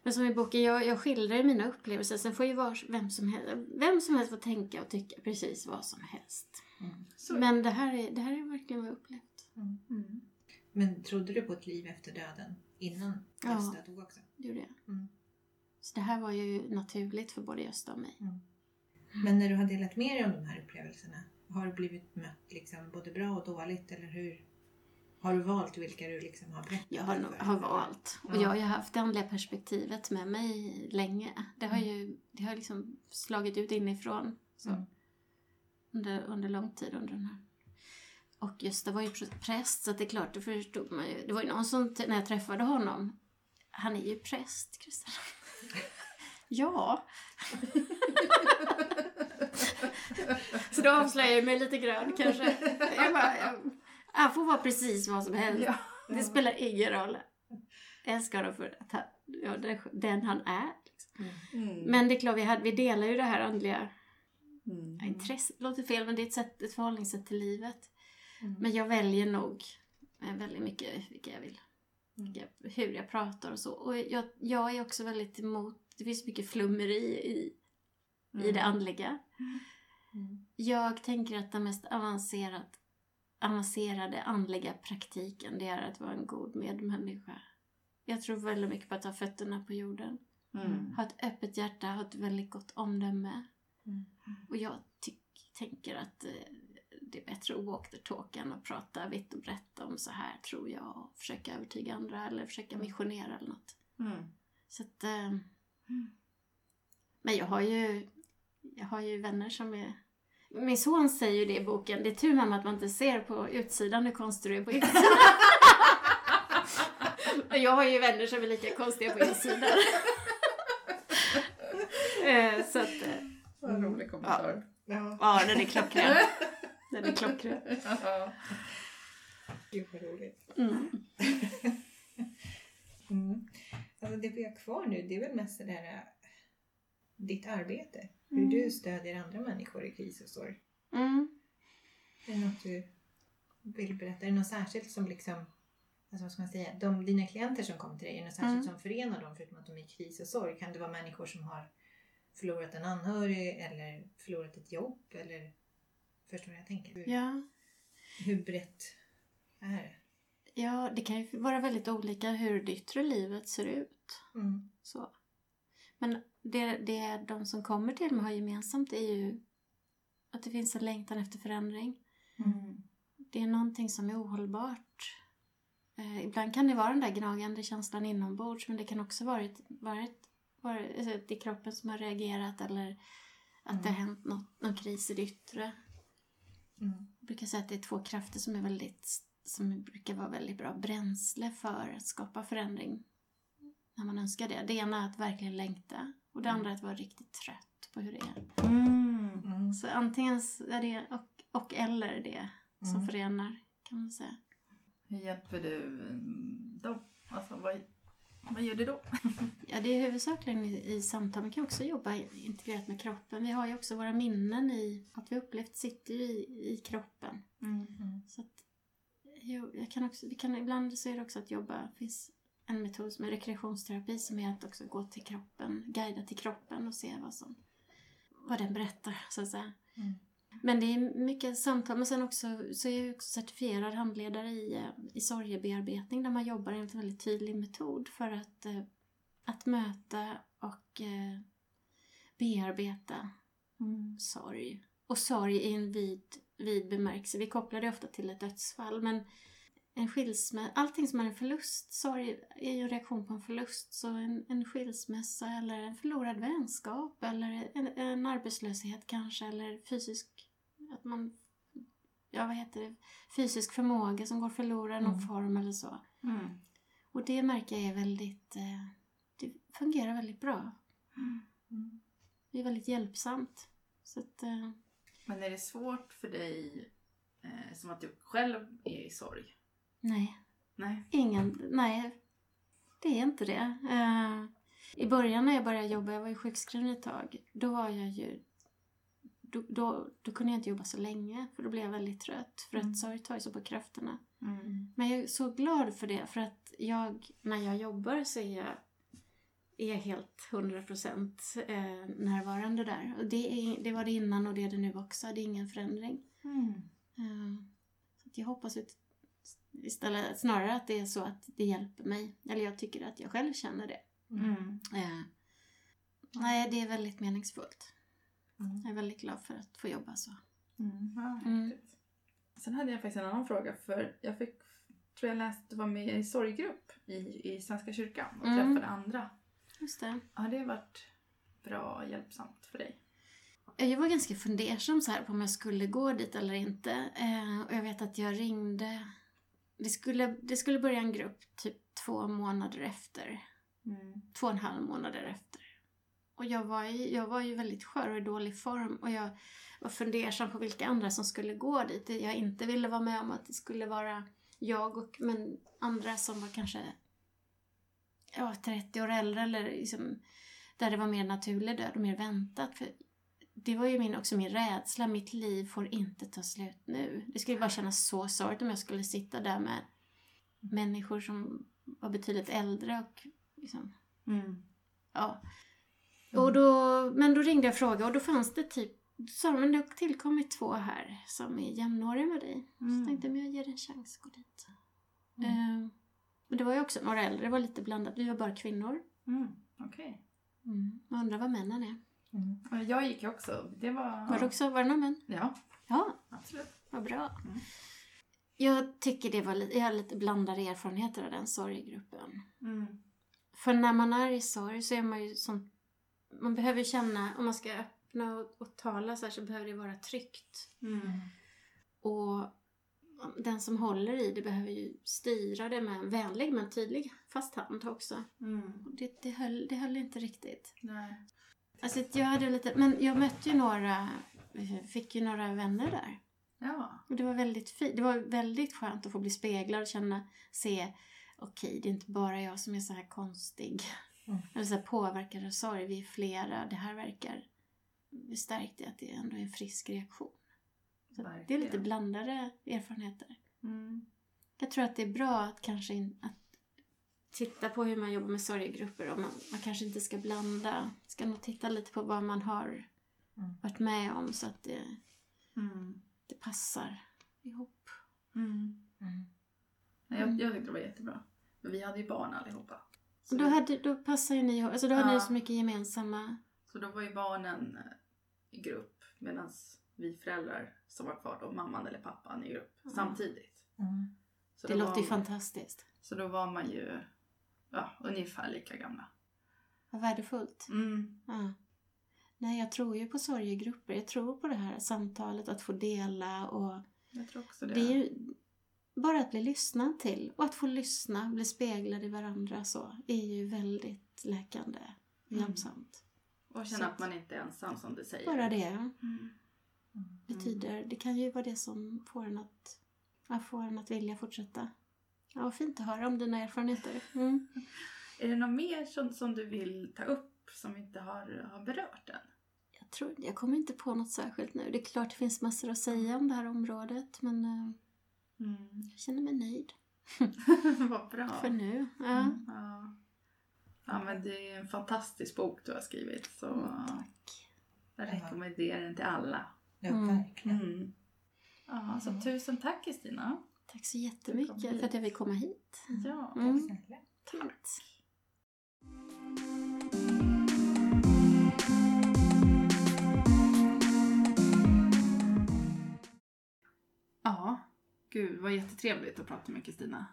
Speaker 3: Men som i boken, jag, jag skildrar ju mina upplevelser. Sen får ju var, vem, som helst, vem som helst få tänka och tycka precis vad som helst.
Speaker 2: Mm.
Speaker 3: Men det här, är, det här är verkligen vad jag upplevt.
Speaker 4: Mm.
Speaker 2: Men trodde du på ett liv efter döden innan
Speaker 3: Ja.
Speaker 2: Gösta dog också?
Speaker 3: Det gjorde jag.
Speaker 2: Mm.
Speaker 3: Så det här var ju naturligt för både Gösta och mig.
Speaker 2: Men när du har delat med dig om de här upplevelserna, har du blivit mött liksom både bra och dåligt eller hur? Har du valt vilka du liksom har berättat
Speaker 3: Jag har, nog- har valt. Och
Speaker 2: Ja.
Speaker 3: jag har ju haft det andliga perspektivet med mig länge. Det har ju det har liksom slagit ut inifrån. Så.
Speaker 2: Mm.
Speaker 3: Under, under lång tid under den här. Och Gösta var ju pr- präst så det är klart, det förstod man ju. Det var ju någon som, när jag träffade honom, han är ju präst, Kristina. ja. så då avslöjar jag mig lite grann kanske. Jag bara, jag, han får vara precis vad som helst.
Speaker 4: Ja.
Speaker 3: Det spelar ingen roll. Jag älskar honom för att han, ja, den, han är. Liksom.
Speaker 4: Mm.
Speaker 3: Men det är klart, vi, hade, vi delar ju det här andliga
Speaker 4: Mm.
Speaker 3: intresset. Det låter fel, men det är ett, sätt, ett förhållningssätt till livet.
Speaker 2: Mm.
Speaker 3: Men jag väljer nog eh, väldigt mycket vilka jag vill.
Speaker 2: Mm.
Speaker 3: Vilka, hur jag pratar och så. Och jag, jag är också väldigt emot, det finns mycket flummeri i, i det andliga.
Speaker 2: Mm.
Speaker 3: Jag tänker att den mest avancerat, avancerade andliga praktiken det är att vara en god medmänniska. Jag tror väldigt mycket på att ha fötterna på jorden.
Speaker 4: Mm.
Speaker 3: Ha ett öppet hjärta, ha ett väldigt gott omdöme.
Speaker 2: Mm.
Speaker 3: Och jag tyck, tänker att eh, det är bättre att walk the talk än att prata vitt och brett om så här tror jag och försöka övertyga andra eller försöka missionera eller något.
Speaker 4: Mm.
Speaker 3: Så att, eh, men jag har ju jag har ju vänner som är min son säger ju det i boken, det är tur mamma att man inte ser på utsidan hur konstig du är på insidan. Och jag har ju vänner som är lika konstiga på insidan. Eh, Så att, eh,
Speaker 4: Vad rolig kommentar.
Speaker 2: Ja.
Speaker 3: ja den är klockren. Den är klockren.
Speaker 4: Ja.
Speaker 2: Gud vad roligt.
Speaker 3: Mm.
Speaker 2: Mm. Alltså det vi har kvar nu det är väl mest det där äh, ditt arbete. Hur
Speaker 3: Mm.
Speaker 2: du stödjer andra människor i kris och sorg.
Speaker 3: Mm.
Speaker 2: Är det något du vill berätta? Är det något särskilt som liksom Alltså vad ska man säga? De, dina klienter som kommer till dig, är det något särskilt
Speaker 3: Mm.
Speaker 2: som förenar dem förutom att de är i kris och sorg? Kan det vara människor som har förlorat en anhörig eller förlorat ett jobb? Eller Förstår du vad jag tänker? Hur,
Speaker 3: Ja.
Speaker 2: hur brett är det?
Speaker 3: ja, det kan ju vara väldigt olika hur det yttre livet ser ut.
Speaker 2: Mm.
Speaker 3: Så. Men det, det de som kommer till mig har gemensamt är ju att det finns en längtan efter förändring.
Speaker 4: Mm.
Speaker 3: Det är någonting som är ohållbart. Eh, ibland kan det vara den där gnagande känslan inombords men det kan också vara ett, vara ett, vara ett i kroppen som har reagerat eller att det har hänt något, någon kris i det yttre.
Speaker 2: Mm.
Speaker 3: Jag brukar säga att det är två krafter som är väldigt som brukar vara väldigt bra bränsle för att skapa förändring när man önskar det. Det ena är att verkligen längta och det andra är att vara riktigt trött på hur det är.
Speaker 4: Mm.
Speaker 2: Mm.
Speaker 3: Så antingen är det och, och eller det som
Speaker 2: Mm.
Speaker 3: förenar kan man säga.
Speaker 4: Hur hjälper du mm, dem? Alltså, vad, vad gör du då?
Speaker 3: Ja, det är huvudsakligen i, i samtal. Man kan också jobba integrerat med kroppen. Vi har ju också våra minnen i att vi upplevt sitter ju i, i kroppen.
Speaker 2: Mm.
Speaker 3: Så att, jo, jag kan också, vi kan, ibland så är det också att jobba, finns en metod som är rekreationsterapi som är att också gå till kroppen, guida till kroppen och se vad som, vad den berättar så att säga.
Speaker 2: Mm.
Speaker 3: Men det är mycket samtal, men sen också så är jag också certifierad handledare i, eh, i sorgebearbetning där man jobbar enligt en väldigt tydlig metod för att, eh, att möta och eh, bearbeta sorg. Och sorg i en vid, vid bemärkelse. Vi kopplar det ofta till ett dödsfall. Men en skilsmässa, allting som är en förlust, sorg är ju en reaktion på en förlust. Så en, en skilsmässa eller en förlorad vänskap eller en, en arbetslöshet kanske eller fysisk, att man, ja vad heter det, fysisk förmåga som går förlorad i någon
Speaker 2: Mm.
Speaker 3: form eller så.
Speaker 4: Mm.
Speaker 3: Och det märker jag är väldigt, eh, det fungerar väldigt bra.
Speaker 2: Mm.
Speaker 3: Det är väldigt hjälpsamt. Så att, eh,
Speaker 4: Men är det svårt för dig, eh, som att du själv är i sorg?
Speaker 3: Nej.
Speaker 4: Nej.
Speaker 3: Ingen, nej. Det är inte det. Eh, I början när jag började jobba, jag var ju sjukskriven ett tag, då var jag ju... Då, då, då kunde jag inte jobba så länge, för då blev jag väldigt trött. För
Speaker 4: Mm.
Speaker 3: att sorg tar ju så på krafterna.
Speaker 4: Mm.
Speaker 3: Men jag är så glad för det, för att jag, när jag jobbar så är jag, är helt 100% eh, närvarande där. Och det, är, det var det innan och det är det nu också. Det är ingen förändring.
Speaker 4: Mm.
Speaker 3: Eh, Så att jag hoppas ut, istället, snarare att det är så att det hjälper mig. Eller jag tycker att jag själv känner det.
Speaker 4: Mm.
Speaker 3: Eh, Nej, det är väldigt meningsfullt.
Speaker 2: Mm.
Speaker 3: Jag är väldigt glad för att få jobba så.
Speaker 4: Mm. Ja,
Speaker 3: Mm.
Speaker 4: Sen hade jag faktiskt en annan fråga. För jag fick, tror jag läste att du var med i sorggrupp i, i Svenska kyrkan och
Speaker 3: Mm.
Speaker 4: träffade andra.
Speaker 3: Just det.
Speaker 4: Har det varit bra och hjälpsamt för dig?
Speaker 3: Jag var ganska fundersam så här på om jag skulle gå dit eller inte. Eh, och jag vet att jag ringde. Det skulle, det skulle börja en grupp typ två månader efter.
Speaker 4: Mm.
Speaker 3: Två och en halv månader efter. Och jag var, ju, jag var ju väldigt skör och i dålig form. Och jag var fundersam på vilka andra som skulle gå dit. Jag inte ville vara med om att det skulle vara jag och men andra som var kanske ja, 30 år äldre eller liksom, där det var mer naturlig död och mer väntat. För det var ju min, också min rädsla. Mitt liv får inte ta slut nu. Det skulle bara kännas så sorgligt om jag skulle sitta där med människor som var betydligt äldre och liksom,
Speaker 4: Mm.
Speaker 3: ja. Och då, men då ringde jag och frågade och då fanns det typ, sa de, men det har tillkommit två här som är jämnåriga med dig.
Speaker 4: Mm.
Speaker 3: Så tänkte jag, men jag ger en chans att gå dit.
Speaker 2: Mm.
Speaker 3: Eh, men det var ju också några äldre, det var lite blandat. Vi var bara kvinnor.
Speaker 4: Mm. Okej.
Speaker 3: Mm. Man undrar vad männen är.
Speaker 2: Mm.
Speaker 4: Jag gick ju också. Det var...
Speaker 3: Var det också, var det några män?
Speaker 4: Ja,
Speaker 3: Ja,
Speaker 4: absolut.
Speaker 3: vad bra.
Speaker 4: Mm.
Speaker 3: Jag tycker det var lite, jag har lite blandade erfarenheter av den sorggruppen.
Speaker 4: Mm.
Speaker 3: För när man är i sorg så är man ju som... Man behöver känna, om man ska öppna och, och tala så här så behöver det vara tryggt.
Speaker 4: Mm.
Speaker 3: Och den som håller i det behöver ju styra det med en vänlig men tydlig fast hand också.
Speaker 4: Mm.
Speaker 3: Det, det, höll, det höll inte riktigt.
Speaker 4: Nej.
Speaker 3: Alltså jag hade lite, men jag mötte ju några, fick ju några vänner där.
Speaker 1: Ja.
Speaker 3: Och det var väldigt fint. Det var väldigt skönt att få bli speglad och känna, se, okej, det är inte bara jag som är så här konstig.
Speaker 2: Mm.
Speaker 3: Eller så här påverkad av sorg, vi är flera. Det här verkar stärkt i att det ändå är en frisk reaktion. Så det är lite blandade erfarenheter.
Speaker 1: Mm.
Speaker 3: Jag tror att det är bra att kanske in, att titta på hur man jobbar med sorgegrupper. Och man, man kanske inte ska blanda. Ska nog titta lite på vad man har
Speaker 2: Mm.
Speaker 3: varit med om så att det,
Speaker 1: Mm.
Speaker 3: det passar ihop.
Speaker 1: Mm.
Speaker 2: Mm.
Speaker 1: Nej, Jag, jag tyckte det var jättebra. Men vi hade ju barn allihopa. Så,
Speaker 3: Och då, hade, då passar ju ni ihop. Alltså då har
Speaker 1: Ja.
Speaker 3: ni så mycket gemensamma...
Speaker 1: så då var ju barnen eh, i grupp medan vi föräldrar som var kvar då, mamman eller pappan i grupp samtidigt.
Speaker 2: Mm.
Speaker 1: Så
Speaker 3: det låter ju fantastiskt.
Speaker 1: Så då var man ju ja, ungefär lika gamla.
Speaker 3: Vad värdefullt.
Speaker 1: Mm.
Speaker 3: Ja. Nej, jag tror ju på sorgegrupper. Jag tror på det här samtalet, att få dela och
Speaker 1: Jag tror också det.
Speaker 3: det är ju bara att bli lyssnad till och att få lyssna, bli speglad i varandra så är ju väldigt läkande och
Speaker 1: Mm.
Speaker 3: hjälpsamt.
Speaker 1: Och känna
Speaker 3: Så
Speaker 1: att man inte är ensam som du säger.
Speaker 3: Bara det
Speaker 1: Mm.
Speaker 2: Mm.
Speaker 3: betyder, det kan ju vara det som får en att, får en att vilja fortsätta. Ja, fint att höra om dina erfarenheter. Mm.
Speaker 1: Är det något mer som, som du vill ta upp som vi inte har, har berört än?
Speaker 3: Jag, tror, jag kommer inte på något särskilt nu. Det är klart det finns massor att säga om det här området men eh, jag känner mig nöjd
Speaker 1: Vad bra.
Speaker 3: för nu. Ja.
Speaker 2: Mm.
Speaker 1: Ja. ja, men det är en fantastisk bok du har skrivit. Så
Speaker 3: Mm, tack.
Speaker 1: jag rekommenderar den till alla.
Speaker 2: Ja,
Speaker 3: Mm.
Speaker 2: verkligen.
Speaker 1: Mm. Ja, så
Speaker 2: Mm.
Speaker 1: tusen tack Kristina.
Speaker 3: Tack så jättemycket för att jag fick komma hit.
Speaker 1: Ja,
Speaker 3: Mm.
Speaker 2: Tack snälla.
Speaker 3: Fint.
Speaker 1: ja. Gud, vad jättetrevligt att prata med Kristina.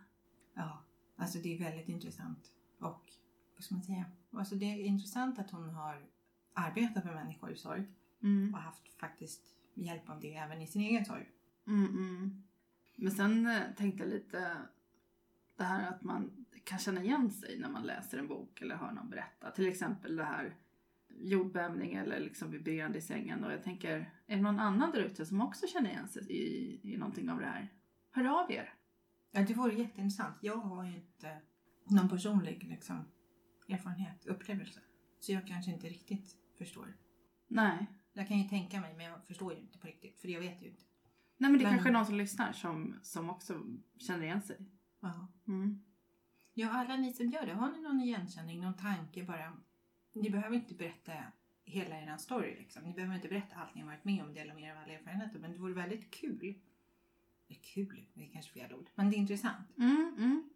Speaker 2: Ja, alltså det är väldigt intressant. Och vad ska man säga? Alltså det är intressant att hon har arbetat med människor i sorg
Speaker 1: Mm.
Speaker 2: och haft faktiskt hjälp av det även i sin egen sorg.
Speaker 1: Mm, mm. Men sen eh, tänkte jag lite det här att man kan känna igen sig när man läser en bok eller hör någon berätta. Till exempel det här jordbävning eller liksom vibrerande i sängen. Och jag tänker, är det någon annan där ute som också känner igen sig i, i någonting av det här? Hör av er!
Speaker 2: Ja, det vore jätteintressant. Jag har ju inte någon personlig liksom, erfarenhet, upplevelse. Så jag kanske inte riktigt förstår.
Speaker 1: Nej.
Speaker 2: Jag kan ju tänka mig men jag förstår ju inte på riktigt för jag vet ju inte.
Speaker 1: Nej men det
Speaker 2: Men-
Speaker 1: kanske är någon som lyssnar som, som också känner igen sig.
Speaker 2: Ja.
Speaker 1: Mm.
Speaker 2: ja, alla ni som gör det, har ni någon igenkänning, någon tanke bara? Ni behöver inte berätta hela er story liksom. Ni behöver inte berätta allt ni har varit med om, dela med er av alla erfarenheter. Men det vore väldigt kul. Det är kul, det är kanske fel ord. Men det är intressant.
Speaker 1: Mm, mm.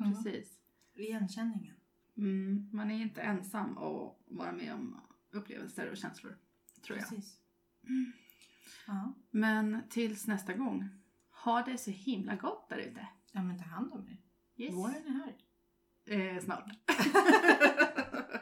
Speaker 2: Mm.
Speaker 1: Precis.
Speaker 2: Igenkänningen.
Speaker 1: Mm. Man är inte ensam att vara med om upplevelser och känslor. Tror jag.
Speaker 2: Precis.
Speaker 1: Mm.
Speaker 2: Ja.
Speaker 1: Men tills nästa gång, ha det så himla gott där ute.
Speaker 2: ja, men ta hand om er.
Speaker 1: Yes.
Speaker 2: Våren är här.
Speaker 1: Eh, snart.